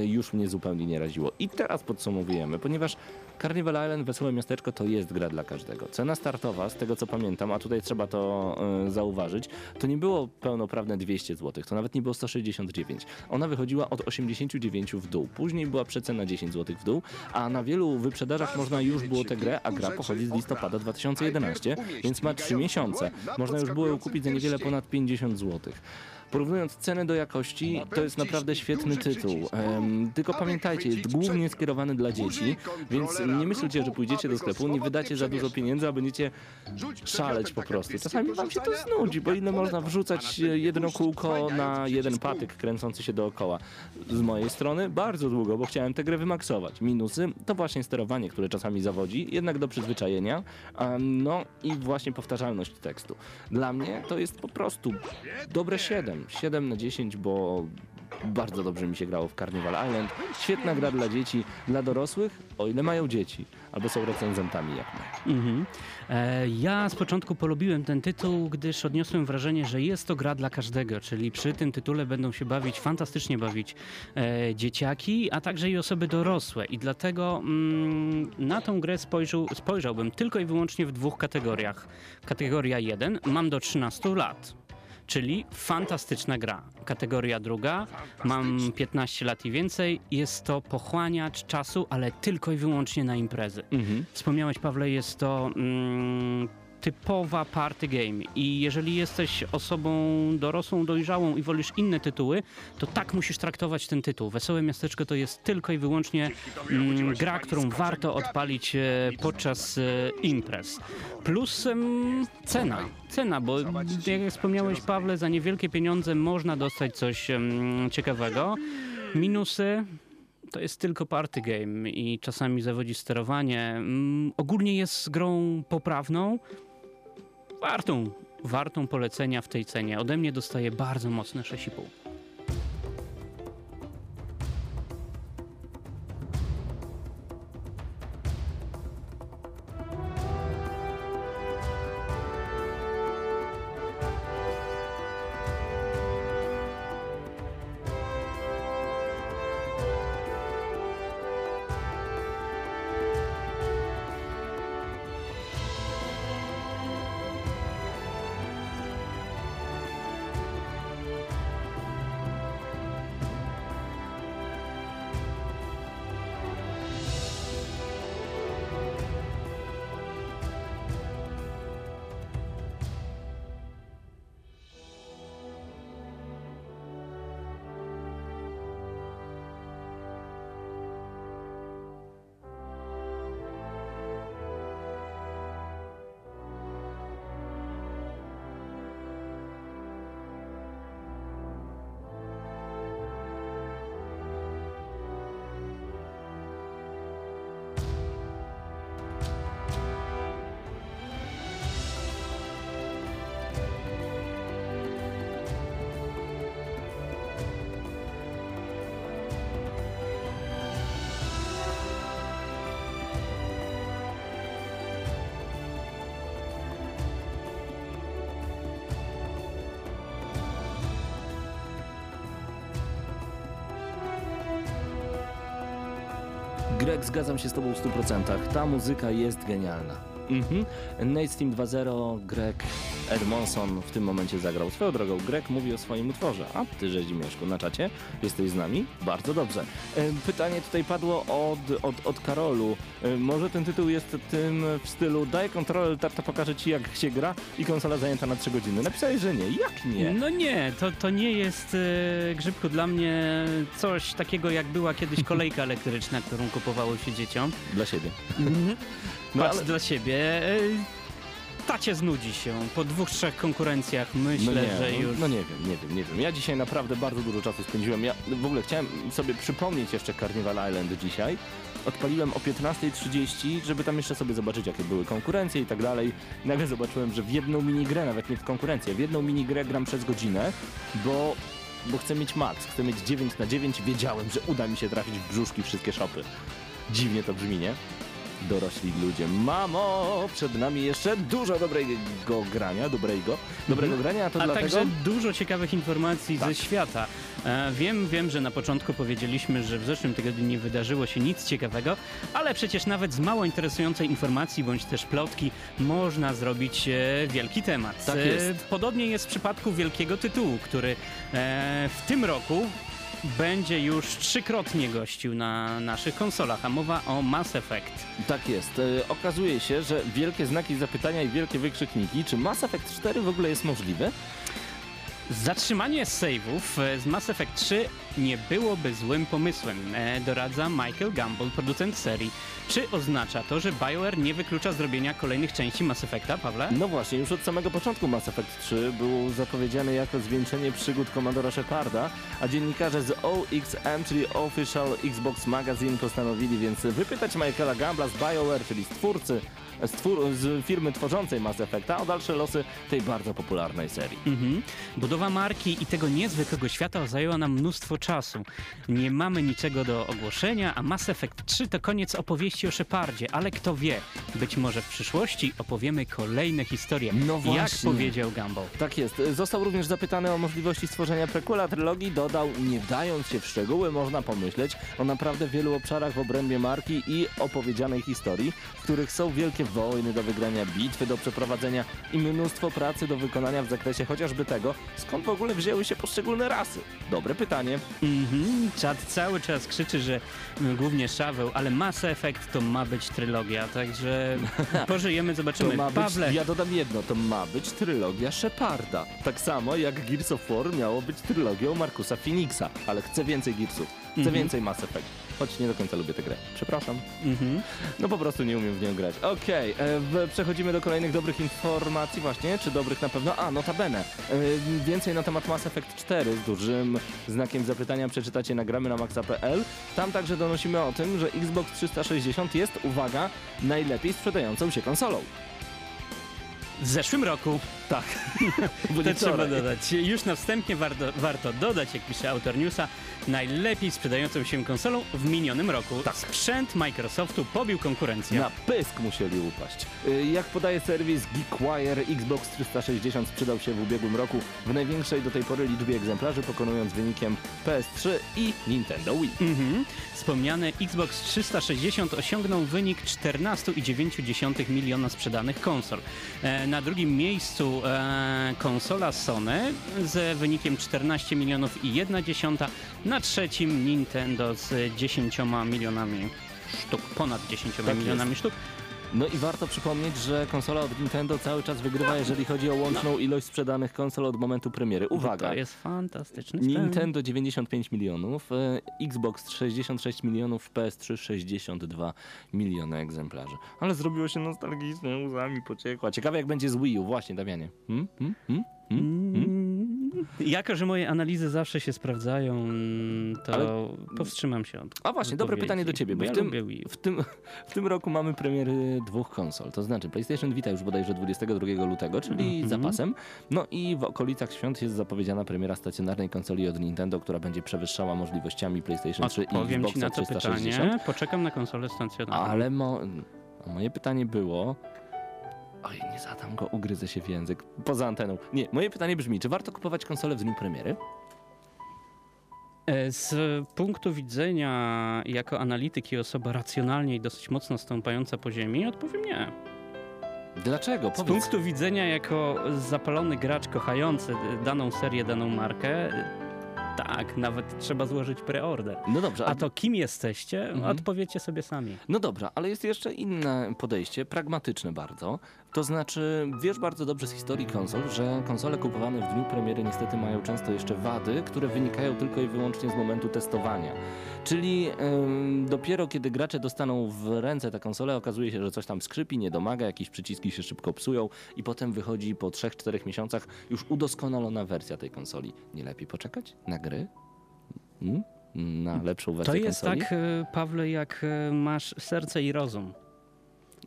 już mnie zupełnie nie raziło. I teraz podsumowujemy, ponieważ Carnival Island, Wesołe Miasteczko to jest gra dla każdego. Cena startowa, z tego co pamiętam, a tutaj trzeba to e, zauważyć, to nie było pełnoprawne 200 zł, to nawet nie było 169. Ona wychodziła od 89 w dół. Później była przecena 10 zł w dół, a na wielu wyprzedażach można już było tę grę, a gra pochodzi z listopada 2011, więc ma 3 miesiące. Można już było ją kupić za niewiele ponad 50 zł. Porównując cenę do jakości, to jest naprawdę świetny tytuł. Em, tylko pamiętajcie, jest głównie skierowany dla dzieci, więc nie myślcie, że pójdziecie do sklepu, nie wydacie za dużo pieniędzy, a będziecie szaleć po prostu. Czasami wam się to znudzi, bo ile można wrzucać jedno kółko na jeden patyk kręcący się dookoła. Z mojej strony bardzo długo, bo chciałem tę grę wymaksować. Minusy to właśnie sterowanie, które czasami zawodzi, jednak do przyzwyczajenia, no i właśnie powtarzalność tekstu. Dla mnie to jest po prostu dobre 7. 7 na 10, bo Bardzo dobrze mi się grało w Carnival Island. Świetna gra dla dzieci, dla dorosłych, o ile mają dzieci, albo są recenzentami jak my. Mhm. E, ja z początku polubiłem ten tytuł, gdyż odniosłem wrażenie, że jest to gra dla każdego, czyli przy tym tytule będą się bawić, fantastycznie bawić e, dzieciaki, a także i osoby dorosłe. I dlatego mm, na tą grę spojrzał, spojrzałbym tylko i wyłącznie w dwóch kategoriach. Kategoria 1, mam do 13 lat. Czyli fantastyczna gra. Kategoria druga, mam 15 lat i więcej. Jest to pochłaniacz czasu, ale tylko i wyłącznie na imprezy. Mhm. Wspomniałeś, Pawle, jest to mm, typowa party game i jeżeli jesteś osobą dorosłą, dojrzałą i wolisz inne tytuły, to tak musisz traktować ten tytuł. Wesołe Miasteczko to jest tylko i wyłącznie mm, gra, którą warto odpalić e, podczas e, imprez. Plus em, cena. Cena, bo jak wspomniałeś, Pawle, za niewielkie pieniądze można dostać coś em, ciekawego. Minusy to jest tylko party game i czasami zawodzi sterowanie. Mm, ogólnie jest grą poprawną, wartą, wartą polecenia w tej cenie. Ode mnie dostaje bardzo mocne 6,5. Greg, zgadzam się z tobą w 100%. Ta muzyka jest genialna. Mhm. Nate Steam 2.0, Greg Edmondson w tym momencie zagrał. Swoją drogą, Greg mówi o swoim utworze. A ty, Rzezimieszku, na czacie jesteś z nami? Bardzo dobrze. E, Pytanie tutaj padło od, od, od Karolu. E, Może ten tytuł jest tym w stylu daj kontrolę, tarta pokaże ci jak się gra i konsola zajęta na 3 godziny. Napisałeś, że nie. Jak nie? No nie, to, to nie jest, e, Grzybku, dla mnie coś takiego, jak była kiedyś kolejka elektryczna, którą kupowało się dzieciom. Dla siebie. No, No Patrz ale- dla siebie. Tacie znudzi się. Po dwóch, trzech konkurencjach myślę, no nie, że no, już... No nie wiem, nie wiem, nie wiem. Ja dzisiaj naprawdę bardzo dużo czasu spędziłem. Ja w ogóle chciałem sobie przypomnieć jeszcze Carnival Island dzisiaj. Odpaliłem o 15.30, żeby tam jeszcze sobie zobaczyć, jakie były konkurencje i tak dalej. Nagle zobaczyłem, że w jedną minigrę, nawet nie w konkurencję, w jedną minigrę gram przez godzinę, bo, bo chcę mieć max, chcę mieć 9 na 9. Wiedziałem, że uda mi się trafić w brzuszki wszystkie shopy. Dziwnie to brzmi, nie? Dorośli ludzie. Mamo, przed nami jeszcze dużo dobrego grania, dobrego, dobrego grania, a to A dlatego... także dużo ciekawych informacji Tak. ze świata. E, wiem, wiem, że na początku powiedzieliśmy, że w zeszłym tygodniu nie wydarzyło się nic ciekawego, ale przecież nawet z mało interesującej informacji bądź też plotki można zrobić e, wielki temat. Tak E, jest. Podobnie jest w przypadku wielkiego tytułu, który e, w tym roku będzie już trzykrotnie gościł na naszych konsolach, a mowa o Mass Effect. Tak jest. E, okazuje się, że wielkie znaki zapytania i wielkie wykrzykniki, czy Mass Effect 4 w ogóle jest możliwe? Zatrzymanie save'ów e, z Mass Effect 3 nie byłoby złym pomysłem, e, doradza Michael Gamble, producent serii. Czy oznacza to, że BioWare nie wyklucza zrobienia kolejnych części Mass Effecta, Pawle? No właśnie, już od samego początku Mass Effect 3 był zapowiedziany jako zwieńczenie przygód komandora Sheparda, a dziennikarze z OXM, czyli Official Xbox Magazine postanowili więc wypytać Michaela Gambla z BioWare, czyli z twórcy, z, twór, z firmy tworzącej Mass Effecta o dalsze losy tej bardzo popularnej serii. Mhm. Budowa marki i tego niezwykłego świata zajęła nam mnóstwo czasu. Nie mamy niczego do ogłoszenia, a Mass Effect 3 to koniec opowieści o Shepardzie, ale kto wie, być może w przyszłości opowiemy kolejne historie, No jak powiedział Gumball. Tak jest. Został również zapytany o możliwości stworzenia prequela trylogii. Dodał, nie wdając się w szczegóły, można pomyśleć o naprawdę wielu obszarach w obrębie marki i opowiedzianej historii, w których są wielkie wojny do wygrania, bitwy do przeprowadzenia i mnóstwo pracy do wykonania w zakresie chociażby tego, skąd w ogóle wzięły się poszczególne rasy. Dobre pytanie. Mhm, czat cały czas krzyczy, że mm, głównie Szaweł, ale Mass Effect to ma być trylogia, także [LAUGHS] pożyjemy, To zobaczymy. ma być, Pawle, ja dodam jedno, to ma być trylogia Sheparda. Tak samo jak Gears of War miało być trylogią Markusa Phoenixa, ale chcę więcej Gearsów, chcę Mhm. więcej Mass Effect. Choć nie do końca lubię tę grę. Przepraszam. mhm. No po prostu nie umiem w nią grać. Okej, e, w- przechodzimy do kolejnych dobrych informacji właśnie, czy dobrych na pewno. A, notabene. E, więcej na temat Mass Effect 4 z dużym znakiem zapytania przeczytacie na gramy na maxa.pl. Tam także donosimy o tym, że Xbox 360 jest, uwaga, najlepiej sprzedającą się konsolą. w zeszłym roku Tak. [LAUGHS] To trzeba dodać. Już na wstępie warto, warto dodać, jak pisze autor newsa, najlepiej sprzedającą się konsolą w minionym roku. Tak. Sprzęt Microsoftu pobił konkurencję. Na pysk musieli upaść. Y, Jak podaje serwis GeekWire, Xbox 360 sprzedał się w ubiegłym roku w największej do tej pory liczbie egzemplarzy, pokonując wynikiem PS3 i Nintendo Wii. Mhm. Wspomniany Xbox 360 osiągnął wynik 14,9 miliona sprzedanych konsol. E, na drugim miejscu e, konsola Sony z wynikiem 14 milionów i 1 dziesiąta. Na trzecim Nintendo z 10 milionami sztuk, ponad 10 Tak milionami sztuk. No i warto przypomnieć, że konsola od Nintendo cały czas wygrywa, jeżeli chodzi o łączną ilość sprzedanych konsol od momentu premiery. Uwaga! To jest fantastyczny. Nintendo 95 milionów, e, Xbox 66 milionów, PS3 62 miliony egzemplarzy. Ale zrobiło się nostalgiczne, łzami pociekła. Ciekawe jak będzie z Wii U, właśnie Damianie. Hmm? Hmm? Hmm? Hmm? Hmm? Mm, Jako, że moje analizy zawsze się sprawdzają, to Ale- powstrzymam się od A właśnie, dobre pytanie do ciebie, bo ja w tym, w, tym, w tym roku mamy premiery dwóch konsol, to znaczy PlayStation Vita już bodajże 22 lutego, czyli Mhm. zapasem. No i w okolicach świąt jest zapowiedziana premiera stacjonarnej konsoli od Nintendo, która będzie przewyższała możliwościami PlayStation 3 i Odpowiem ci Xboxa na to 360. pytanie. Poczekam na konsolę stacjonarną. Ale mo... a moje pytanie było. Oj, nie zadam go, ugryzę się w język. Poza anteną. Nie, moje pytanie brzmi, czy warto kupować konsolę w dniu premiery? E, Z punktu widzenia jako analityki osoba racjonalnie i dosyć mocno stąpająca po ziemi, odpowiem nie. Dlaczego? Z Powiedz. punktu widzenia jako zapalony gracz kochający daną serię, daną markę, tak, nawet trzeba złożyć preorder. No dobrze, A to kim jesteście, Mhm. odpowiecie sobie sami. No dobra, ale jest jeszcze inne podejście, pragmatyczne bardzo. To znaczy, wiesz bardzo dobrze z historii konsol, że konsole kupowane w dniu premiery niestety mają często jeszcze wady, które wynikają tylko i wyłącznie z momentu testowania. Czyli ym, dopiero kiedy gracze dostaną w ręce tę konsolę, okazuje się, że coś tam skrzypi, nie domaga, jakieś przyciski się szybko psują i potem wychodzi po 3-4 miesiącach już udoskonalona wersja tej konsoli. Nie lepiej poczekać na gry? Mm? Na lepszą wersję To jest konsoli? tak, e, Pawle, jak e, masz serce i rozum.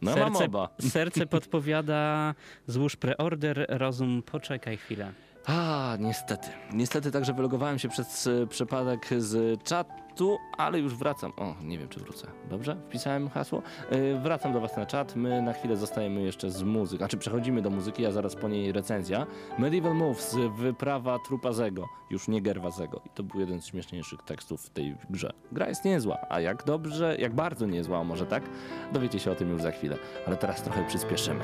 No mam serce, oba. serce podpowiada, złóż preorder, rozum poczekaj chwilę. A, niestety. Niestety także wylogowałem się przez e, przypadek z czatu, ale już wracam. O, nie wiem czy wrócę. Dobrze? Wpisałem hasło. E, wracam do Was na czat. My na chwilę zostajemy jeszcze z muzyki. Znaczy przechodzimy do muzyki, a zaraz po niej recenzja. Medieval Moves, wyprawa Trupazego, już nie Gerwazego. I to był jeden z śmieszniejszych tekstów w tej grze. Gra jest niezła, a jak dobrze, jak bardzo niezła, a może tak? Dowiecie się o tym już za chwilę. Ale teraz trochę przyspieszymy.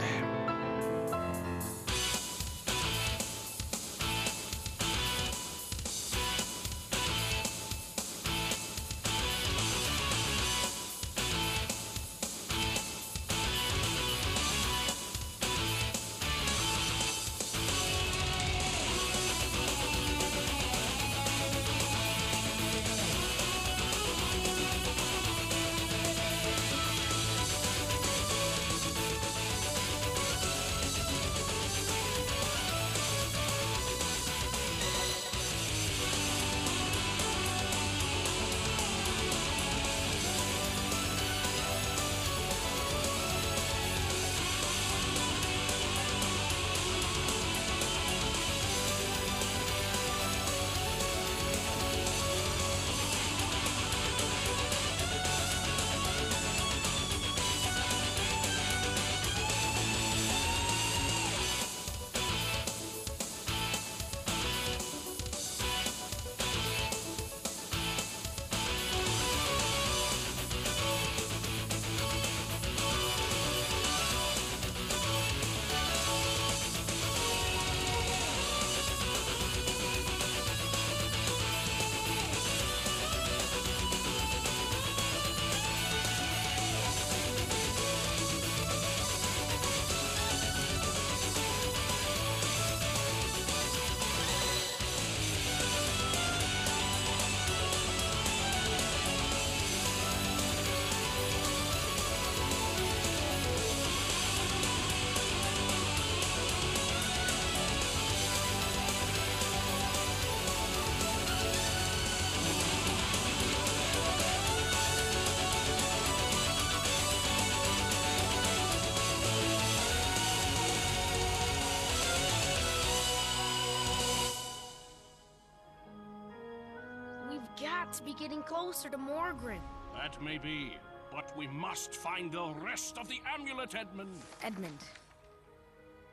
To be getting closer to Morgrim. That may be, but we must find the rest of the amulet, Edmund. Edmund.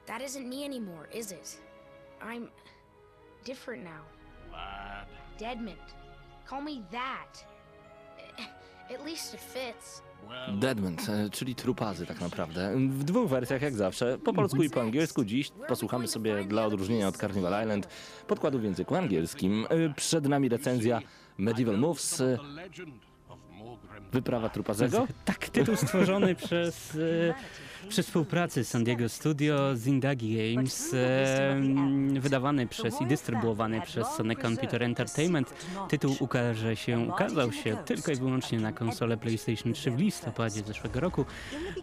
That isn't me anymore, is it? I'm different now. Lad, Deadmond. Call me that. At least it fits. Deadmond, e, czyli trupazy tak naprawdę. W dwóch wersjach jak zawsze, po polsku i po angielsku. Dziś posłuchamy sobie dla odróżnienia od Carnival Island podkładu w języku angielskim. E, Przed nami recenzja Medieval Moves, wyprawa trupazego. Tak, tytuł stworzony przez, e, przy współpracy San Diego Studio Zindagi Games, e, wydawany przez i dystrybuowany przez Sony Computer Entertainment. Tytuł ukaże się, ukazał się tylko i wyłącznie na konsolę PlayStation 3 w listopadzie zeszłego roku.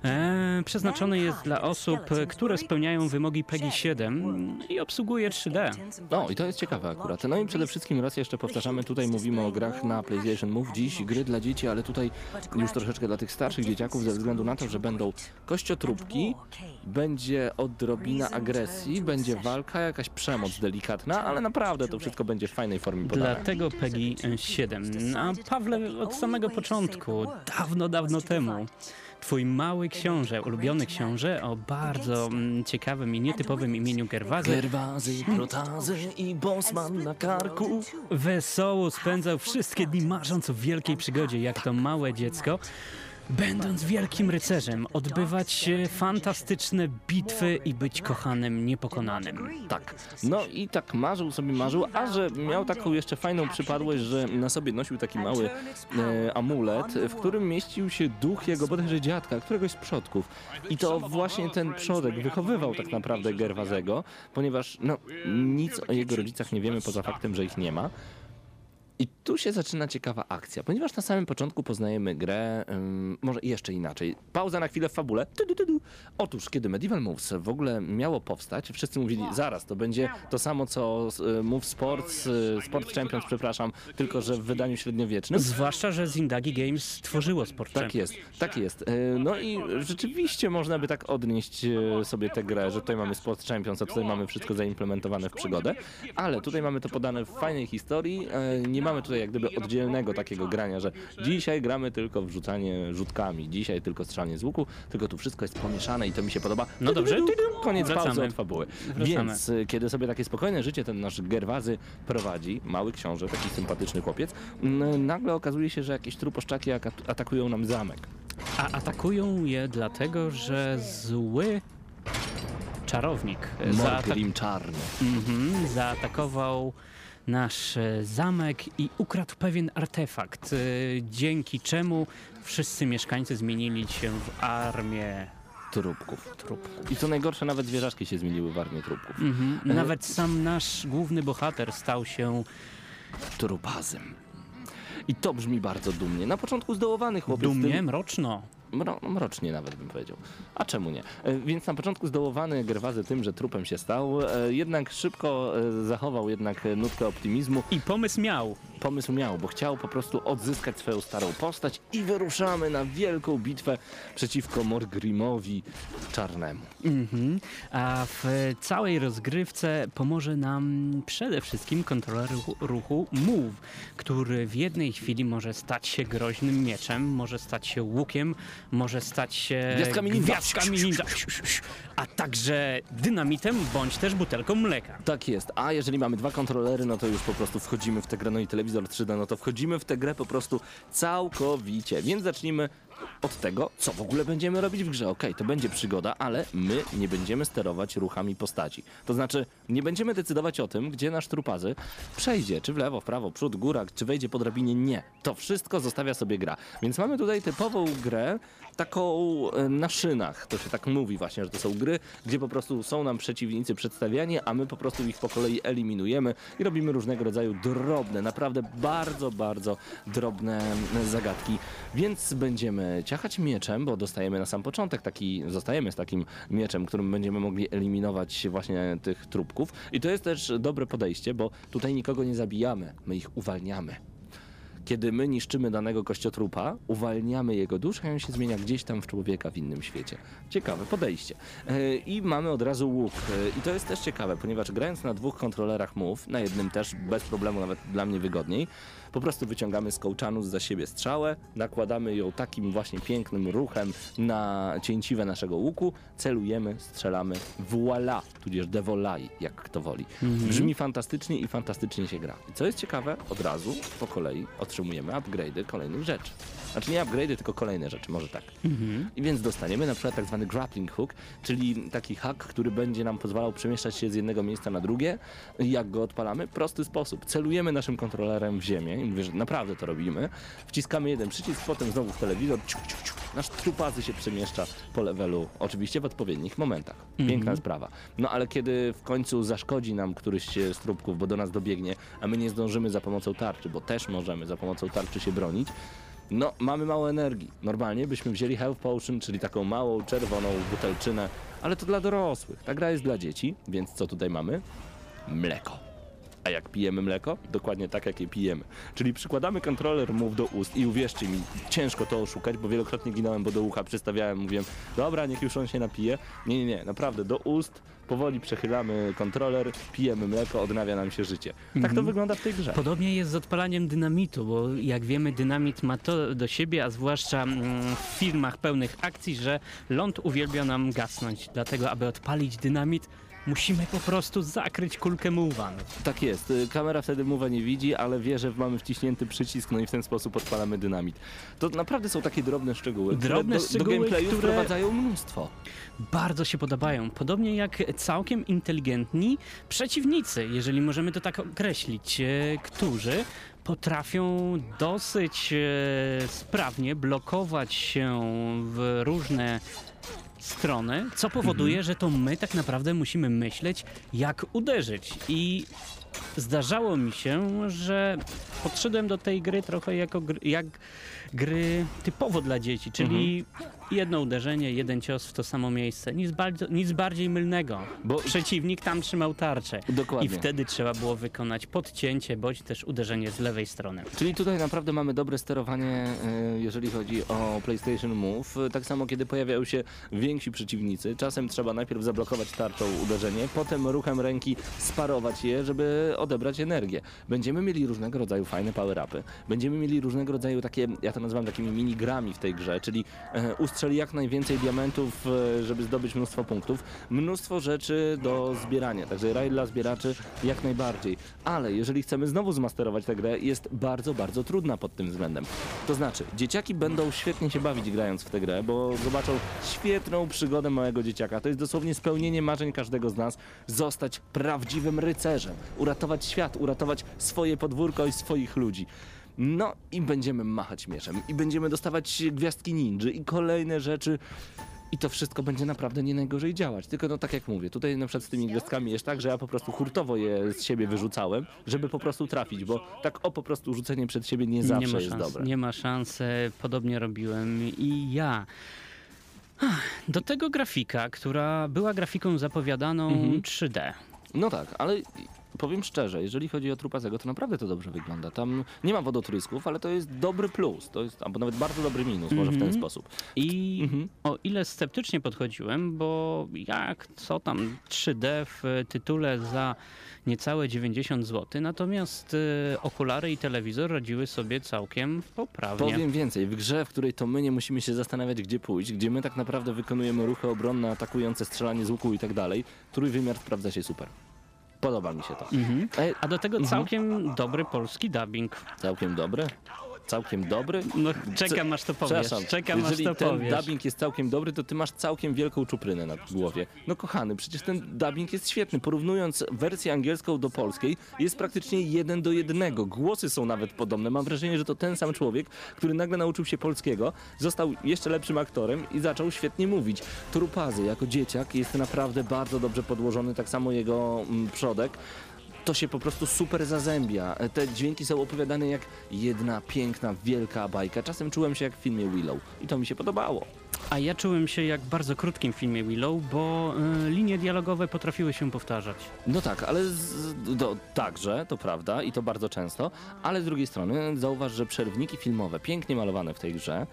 E, przeznaczony jest dla osób, które spełniają wymogi PEGI 7 i obsługuje 3D. O, i to jest ciekawe akurat. No i przede wszystkim raz jeszcze powtarzamy, tutaj mówimy o grach na PlayStation Move. Dziś gry dla dzieci, ale tutaj już troszeczkę dla tych starszych dzieciaków ze względu na to, że będą kościotróbki, będzie odrobina agresji, będzie walka, jakaś przemoc delikatna, ale naprawdę to wszystko będzie w fajnej formie podane. Dlatego PEGI 7. A Pawle, od samego początku, dawno, dawno temu, twój mały książę, ulubiony książę o bardzo mm, ciekawym i nietypowym imieniu Gerwazy, Gerwazy, protazy i bosman na karku. wesoło spędzał wszystkie dni marząc o wielkiej przygodzie, jak to małe dziecko. Będąc wielkim rycerzem, odbywać fantastyczne bitwy i być kochanym, niepokonanym. Tak. No i tak marzył sobie marzył, a że miał taką jeszcze fajną przypadłość, że na sobie nosił taki mały e, amulet, w którym mieścił się duch jego bodajże dziadka, któregoś z przodków. I to właśnie ten przodek wychowywał tak naprawdę Gerwazego, ponieważ no, nic o jego rodzicach nie wiemy poza faktem, że ich nie ma. I tu się zaczyna ciekawa akcja, ponieważ na samym początku poznajemy grę, ym, może jeszcze inaczej. Pauza na chwilę w fabule. Tu, tu, tu, tu. Otóż, kiedy Medieval Moves w ogóle miało powstać, wszyscy mówili, zaraz, to będzie to samo co y, Move Sports, y, Sport Champions, przepraszam, tylko że w wydaniu średniowiecznym. Zwłaszcza, że Zindagi Games stworzyło sport Tak Champions. jest, tak jest. Y, No i rzeczywiście można by tak odnieść y, sobie tę grę, że tutaj mamy Sport Champions, a tutaj mamy wszystko zaimplementowane w przygodę, ale tutaj mamy to podane w fajnej historii. y, Nie mamy tutaj jak gdyby oddzielnego takiego grania, że dzisiaj gramy tylko w rzucanie rzutkami, dzisiaj tylko strzelanie z łuku, tylko tu wszystko jest pomieszane i to mi się podoba. No dobrze, koniec wracamy. pauzy od fabuły. Wracamy. Więc y, kiedy sobie takie spokojne życie ten nasz Gerwazy prowadzi, mały książę, taki sympatyczny chłopiec, n- nagle okazuje się, że jakieś truposzczaki atakują nam zamek. A atakują je dlatego, że zły czarownik zaatak- Morgrim czarny. mhm, zaatakował nasz e, zamek i ukradł pewien artefakt, e, dzięki czemu wszyscy mieszkańcy zmienili się w armię Trupków. trupów. I co najgorsze, nawet zwierzaczki się zmieniły w armię trupków. Mhm. Nawet sam nasz główny bohater stał się Trupazem. I to brzmi bardzo dumnie. Na początku zdołowany chłopiec. dumnie, Tym, mroczno. Mro, mrocznie nawet bym powiedział. A czemu nie? E, Więc na początku zdołowany Gerwazy tym, że trupem się stał, e, jednak szybko e, zachował jednak nutkę optymizmu. I pomysł miał. Pomysł miał, bo chciał po prostu odzyskać swoją starą postać i wyruszamy na wielką bitwę przeciwko Morgrimowi Czarnemu. Mhm. A w całej rozgrywce pomoże nam przede wszystkim kontroler ruchu, ruchu Move, który w jednej chwili może stać się groźnym mieczem, może stać się łukiem, może stać się Gwiazdkami ninja. gwiazdkami ninja, a także dynamitem bądź też butelką mleka. Tak jest, a jeżeli mamy dwa kontrolery, no to już po prostu wchodzimy w tę grę, no i telewizor 3D, no to wchodzimy w tę grę po prostu całkowicie. Więc zacznijmy od tego, co w ogóle będziemy robić w grze. Okej, to będzie przygoda, ale my nie będziemy sterować ruchami postaci. To znaczy, nie będziemy decydować o tym, gdzie nasz trupazy przejdzie, czy w lewo, w prawo, przód, góra, czy wejdzie po drabinie. Nie. To wszystko zostawia sobie gra. Więc mamy tutaj typową grę, taką e, na szynach. To się tak mówi właśnie, że to są gry, gdzie po prostu są nam przeciwnicy przedstawiani, a my po prostu ich po kolei eliminujemy i robimy różnego rodzaju drobne, naprawdę bardzo, bardzo drobne zagadki. Więc będziemy ciachać mieczem, bo dostajemy na sam początek taki, zostajemy z takim mieczem, którym będziemy mogli eliminować właśnie tych trupków. I to jest też dobre podejście, bo tutaj nikogo nie zabijamy, my ich uwalniamy. Kiedy my niszczymy danego kościotrupa, uwalniamy jego duszę i on się zmienia gdzieś tam w człowieka w innym świecie. Ciekawe podejście. E, I mamy od razu łuk. E, I to jest też ciekawe, ponieważ grając na dwóch kontrolerach move, na jednym też bez problemu, nawet dla mnie wygodniej, po prostu wyciągamy z kołczanu za siebie strzałę, nakładamy ją takim właśnie pięknym ruchem na cięciwe naszego łuku, celujemy, strzelamy, voila, tudzież devolai, jak kto woli. Brzmi fantastycznie i fantastycznie się gra. I co jest ciekawe, od razu po kolei otrzymujemy upgrade'y kolejnych rzeczy. Znaczy nie upgrade'y, tylko kolejne rzeczy, może tak. I więc dostaniemy na przykład tak zwany grappling hook, czyli taki hak, który będzie nam pozwalał przemieszczać się z jednego miejsca na drugie. Jak go odpalamy? Prosty sposób. Celujemy naszym kontrolerem w ziemię i mówię, że naprawdę to robimy. Wciskamy jeden przycisk, potem znowu w telewizor. Ciu, ciu, ciu. Nasz trupazy się przemieszcza po levelu, oczywiście w odpowiednich momentach. Piękna sprawa. No ale kiedy w końcu zaszkodzi nam któryś z trupków, bo do nas dobiegnie, a my nie zdążymy za pomocą tarczy, bo też możemy za pomocą tarczy się bronić, no, mamy mało energii. Normalnie byśmy wzięli Health Potion, czyli taką małą, czerwoną butelczynę, ale to dla dorosłych. Ta gra jest dla dzieci, więc co tutaj mamy? Mleko. A jak pijemy mleko? Dokładnie tak, jak je pijemy. Czyli przykładamy kontroler move do ust i uwierzcie mi, ciężko to oszukać, bo wielokrotnie ginąłem, bo do ucha przystawiałem, mówiłem, dobra, niech już on się napije. Nie, nie, nie, naprawdę, do ust powoli przechylamy kontroler, pijemy mleko, odnawia nam się życie. Tak to wygląda w tej grze. Podobnie jest z odpalaniem dynamitu, bo jak wiemy, dynamit ma to do siebie, a zwłaszcza mm, w filmach pełnych akcji, że ląd uwielbia nam gasnąć. Dlatego, aby odpalić dynamit, musimy po prostu zakryć kulkę mułwan. Tak jest. Y, Kamera wtedy mowa nie widzi, ale wie, że mamy wciśnięty przycisk, no i w ten sposób odpalamy dynamit. To naprawdę są takie drobne szczegóły, Drobne które szczegóły, do gameplayu które- wprowadzają mnóstwo. Bardzo się podobają. Podobnie jak całkiem inteligentni przeciwnicy, jeżeli możemy to tak określić, e, którzy potrafią dosyć e, sprawnie blokować się w różne strony, co powoduje, że to my tak naprawdę musimy myśleć, jak uderzyć. I zdarzało mi się, że podszedłem do tej gry trochę jako gry, jak gry typowo dla dzieci, czyli jedno uderzenie, jeden cios w to samo miejsce. Nic, bardzo, nic bardziej mylnego. Bo- Przeciwnik tam trzymał tarczę. Dokładnie. I wtedy trzeba było wykonać podcięcie, bądź też uderzenie z lewej strony. Czyli tutaj naprawdę mamy dobre sterowanie, y, jeżeli chodzi o PlayStation Move. Tak samo kiedy pojawiają się więksi przeciwnicy, czasem trzeba najpierw zablokować tarczą uderzenie, potem ruchem ręki sparować je, żeby odebrać energię. Będziemy mieli różnego rodzaju fajne power-upy. Będziemy mieli różnego rodzaju takie, ja to nazywam takimi minigrami w tej grze, czyli e, ustrzeli jak najwięcej diamentów, e, żeby zdobyć mnóstwo punktów. Mnóstwo rzeczy do zbierania, także raj dla zbieraczy jak najbardziej. Ale jeżeli chcemy znowu zmasterować tę grę, jest bardzo, bardzo trudna pod tym względem. To znaczy, dzieciaki będą świetnie się bawić grając w tę grę, bo zobaczą świetną przygodę małego dzieciaka. To jest dosłownie spełnienie marzeń każdego z nas, zostać prawdziwym rycerzem, uratować świat, uratować swoje podwórko i swoich ludzi. No i będziemy machać mieczem i będziemy dostawać gwiazdki ninja i kolejne rzeczy. I to wszystko będzie naprawdę nie najgorzej działać. Tylko no tak jak mówię, tutaj na przykład z tymi gwiazdkami jest tak, że ja po prostu hurtowo je z siebie wyrzucałem, żeby po prostu trafić, bo tak o po prostu rzucenie przed siebie nie zawsze nie ma jest szans, dobre. Nie ma szans, podobnie robiłem i ja. Do tego grafika, która była grafiką zapowiadaną Mhm. 3D. No tak, ale powiem szczerze, jeżeli chodzi o Trupazego, to naprawdę to dobrze wygląda. Tam nie ma wodotrysków, ale to jest dobry plus, to jest, albo nawet bardzo dobry minus, może w ten Mhm. sposób. I Mhm. o ile sceptycznie podchodziłem, bo jak co tam 3D w tytule za niecałe 90 zł, natomiast e, okulary i telewizor radziły sobie całkiem poprawnie. Powiem więcej, w grze, w której to my nie musimy się zastanawiać, gdzie pójść, gdzie my tak naprawdę wykonujemy ruchy obronne, atakujące, strzelanie z łuku i tak dalej, trójwymiar sprawdza się super. Podoba mi się to. Mhm. E, A do tego Mhm. całkiem dobry polski dubbing. całkiem dobry? Całkiem dobry? No czekam aż to powiesz. Przepraszam, Czekam aż jeżeli to ten powiesz. dubbing jest całkiem dobry, to ty masz całkiem wielką czuprynę na głowie. No kochany, przecież ten dubbing jest świetny. Porównując wersję angielską do polskiej, jest praktycznie jeden do jednego. Głosy są nawet podobne. Mam wrażenie, że to ten sam człowiek, który nagle nauczył się polskiego, został jeszcze lepszym aktorem i zaczął świetnie mówić. Trupazy jako dzieciak jest naprawdę bardzo dobrze podłożony, tak samo jego mm, przodek to się po prostu super zazębia. Te dźwięki są opowiadane jak jedna piękna, wielka bajka. Czasem czułem się jak w filmie Willow i to mi się podobało. A ja czułem się jak w bardzo krótkim filmie Willow, bo y, linie dialogowe potrafiły się powtarzać. No tak, ale z, do, także, to prawda i to bardzo często, ale z drugiej strony zauważ, że przerwniki filmowe, pięknie malowane w tej grze,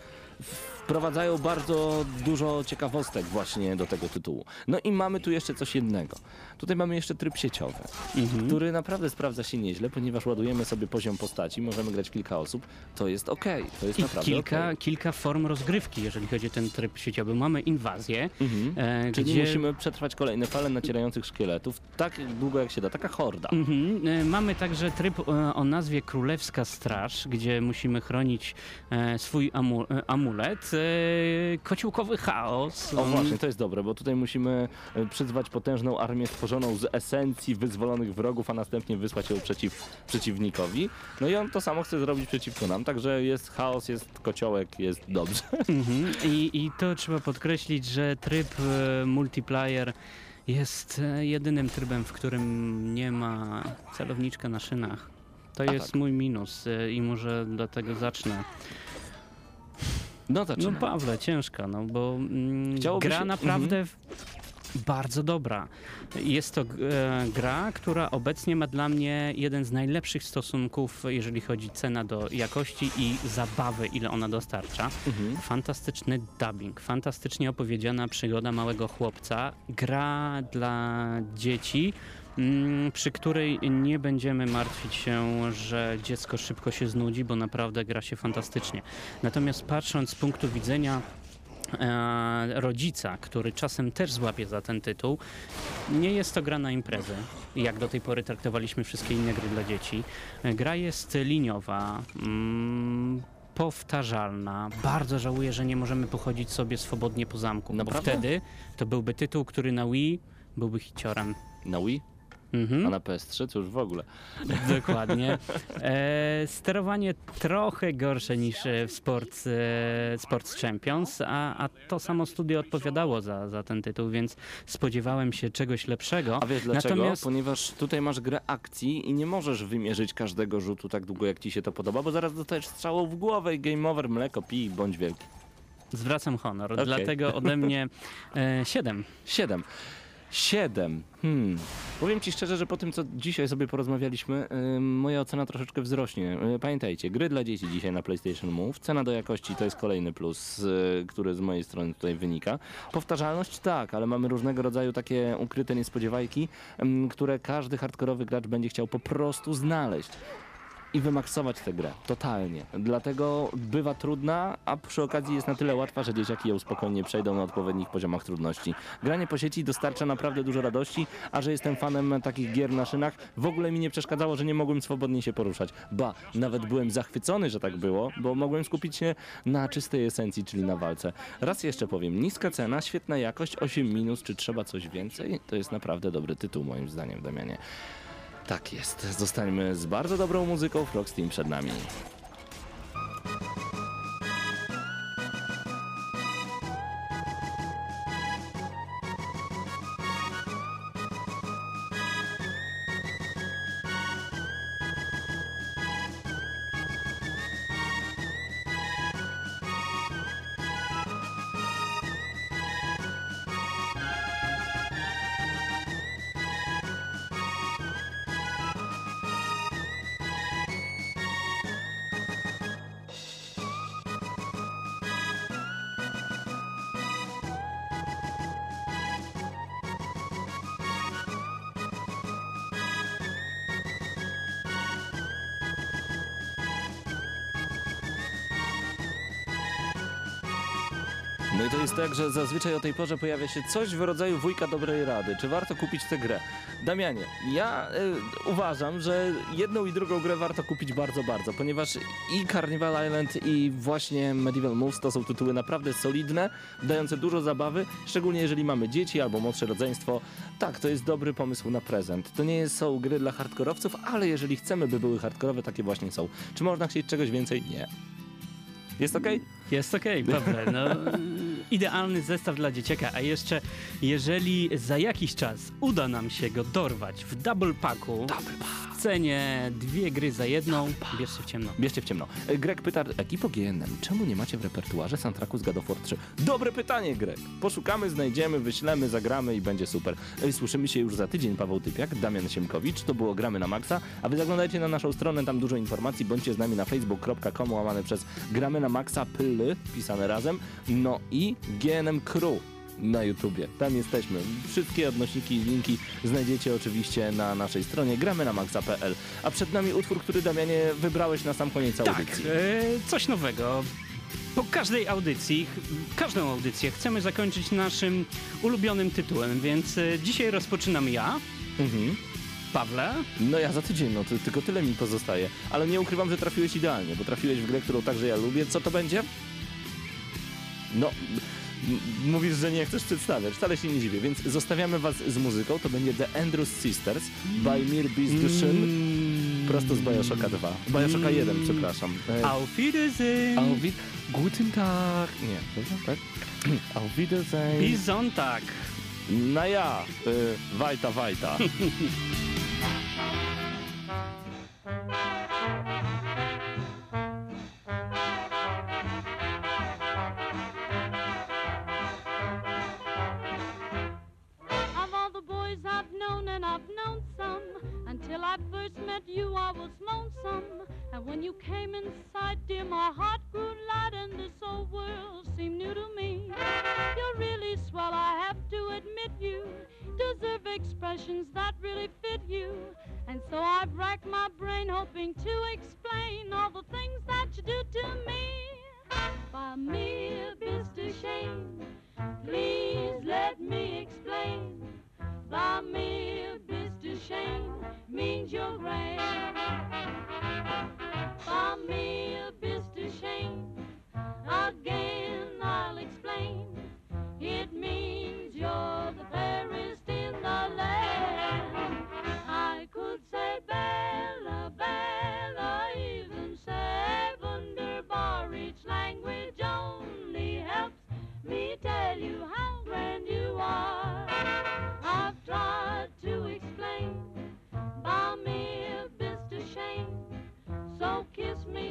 wprowadzają bardzo dużo ciekawostek właśnie do tego tytułu. No i mamy tu jeszcze coś jednego. Tutaj mamy jeszcze tryb sieciowy, Mhm. który naprawdę sprawdza się nieźle, ponieważ ładujemy sobie poziom postaci, możemy grać kilka osób, to jest okej, to jest I naprawdę kilka, okej. kilka form rozgrywki, jeżeli chodzi o ten tryb sieciowy. Mamy inwazję, Mhm. e, Czyli gdzie... musimy przetrwać kolejne fale nacierających szkieletów, tak długo jak się da, taka horda. Mhm. E, Mamy także tryb e, o nazwie Królewska Straż, gdzie musimy chronić e, swój amu e, amulet. E, Kociołkowy chaos. O właśnie, to jest dobre, bo tutaj musimy e, przyzwać potężną armię stworzoną z esencji wyzwolonych wrogów, a następnie wysłać ją przeciw przeciwnikowi. No i on to samo chce zrobić przeciwko nam, także jest chaos, jest kociołek, jest dobrze. Mhm. I, I to trzeba podkreślić, że tryb e, multiplayer jest jedynym trybem, w którym nie ma celowniczka na szynach. To A jest tak. mój minus i może dlatego zacznę. No No zaczynamy. Pawle, ciężka, no bo mm, Chciałoby gra się- mhm. naprawdę w- bardzo dobra. Jest to e, gra, która obecnie ma dla mnie jeden z najlepszych stosunków, jeżeli chodzi cena do jakości i zabawy, ile ona dostarcza. Mhm. Fantastyczny dubbing, fantastycznie opowiedziana przygoda małego chłopca, gra dla dzieci, przy której nie będziemy martwić się, że dziecko szybko się znudzi, bo naprawdę gra się fantastycznie. Natomiast patrząc z punktu widzenia e, rodzica, który czasem też złapie za ten tytuł, nie jest to gra na imprezę, jak do tej pory traktowaliśmy wszystkie inne gry dla dzieci. Gra jest liniowa, mm, powtarzalna. Bardzo żałuję, że nie możemy pochodzić sobie swobodnie po zamku, Naprawdę? bo wtedy to byłby tytuł, który na Wii byłby hiciorem. Na Wii, Mhm. a na PS3 to już w ogóle. Dokładnie. [LAUGHS] E, sterowanie trochę gorsze niż e, w Sports, e, Sports Champions, a, a to samo studio odpowiadało za, za ten tytuł, więc spodziewałem się czegoś lepszego. A wiesz dlaczego? Natomiast Ponieważ tutaj masz grę akcji i nie możesz wymierzyć każdego rzutu tak długo jak ci się to podoba, bo zaraz dostajesz strzałą w głowę i game over, mleko, pij, bądź wielki. zwracam honor, Okej. dlatego ode mnie e, 7. Siedem. Siedem. Hmm. Powiem ci szczerze, że po tym, co dzisiaj sobie porozmawialiśmy, y, moja ocena troszeczkę wzrośnie. Y, pamiętajcie, gry dla dzieci dzisiaj na PlayStation Move. Cena do jakości to jest kolejny plus, y, który z mojej strony tutaj wynika. Powtarzalność tak, ale mamy różnego rodzaju takie ukryte niespodziewajki, ym, które każdy hardkorowy gracz będzie chciał po prostu znaleźć. I wymaksować tę grę, totalnie. Dlatego bywa trudna, a przy okazji jest na tyle łatwa, że dzieciaki ją spokojnie przejdą na odpowiednich poziomach trudności. Granie po sieci dostarcza naprawdę dużo radości, a że jestem fanem takich gier na szynach, w ogóle mi nie przeszkadzało, że nie mogłem swobodnie się poruszać. Ba, nawet byłem zachwycony, że tak było, bo mogłem skupić się na czystej esencji, czyli na walce. Raz jeszcze powiem, niska cena, świetna jakość, 8 minus, czy trzeba coś więcej? To jest naprawdę dobry tytuł moim zdaniem, Damianie. Tak jest. Zostańmy z bardzo dobrą muzyką. Frog przed nami. No i to jest tak, że zazwyczaj o tej porze pojawia się coś w rodzaju wujka dobrej rady. Czy warto kupić tę grę? Damianie, ja y, uważam, że jedną i drugą grę warto kupić bardzo, bardzo, ponieważ i Carnival Island i właśnie Medieval Moves to są tytuły naprawdę solidne, dające dużo zabawy, szczególnie jeżeli mamy dzieci albo młodsze rodzeństwo. Tak, to jest dobry pomysł na prezent. To nie są gry dla hardkorowców, ale jeżeli chcemy, by były hardkorowe, takie właśnie są. Czy można chcieć czegoś więcej? Nie. Jest okej? Jest okej, [LAUGHS] Pawle. No, idealny zestaw dla dzieciaka, a jeszcze jeżeli za jakiś czas uda nam się go dorwać w double packu scenie dwie gry za jedną. Bierzcie w ciemno. Bierzcie w ciemno. Greg pyta, ekipo GNM, czemu nie macie w repertuarze soundtracku z God of War 3? Dobre pytanie, Greg. Poszukamy, znajdziemy, wyślemy, zagramy i będzie super. E, Słyszymy się już za tydzień. Paweł Typiak, Damian Siemkowicz, to było Gramy na Maxa, a wy zaglądajcie na naszą stronę, tam dużo informacji, bądźcie z nami na facebook.com łamane przez Gramy na Maxa, pyly, pisane razem, no i GNM Crew na YouTubie. Tam jesteśmy. Wszystkie odnośniki i linki znajdziecie oczywiście na naszej stronie gramy na maxa.pl. A przed nami utwór, który Damianie wybrałeś na sam koniec Tak, audycji. e, coś nowego. Po każdej audycji, każdą audycję chcemy zakończyć naszym ulubionym tytułem, więc e, dzisiaj rozpoczynam ja, Mhm. Pawle. No ja za tydzień, no to tylko tyle mi pozostaje. Ale nie ukrywam, że trafiłeś idealnie, bo trafiłeś w grę, którą także ja lubię. Co to będzie? No, mówisz, że nie chcesz przedstawiać, wcale się nie dziwię, więc zostawiamy was z muzyką. To będzie The Andrews Sisters by Mir Bizdushin, Mm. prosto z Bioshocka 2. Bioshocka 1, przepraszam. E, Auf Wiedersehen. Auf Wi- Guten Tag. Nie, tak? [CLEARS THROAT] Auf Wiedersehen. Bizon tak. Na ja. Y, wajta, wajta. [LAUGHS] until I first met you, I was lonesome. And when you came in sight, dear, my heart grew light, and this old world seemed new to me. You're really swell, I have to admit you deserve expressions that really fit you. And so I've racked my brain hoping to explain all the things that you do to me. By mere Mr. Shane, please let me explain. By mere Mr. Shane means you're grand. By mere Mr. Shane, again I'll explain. It means you're the fairest in the land. I could say Bella, Bella, I've tried to explain by mere Mr. Shane. So kiss me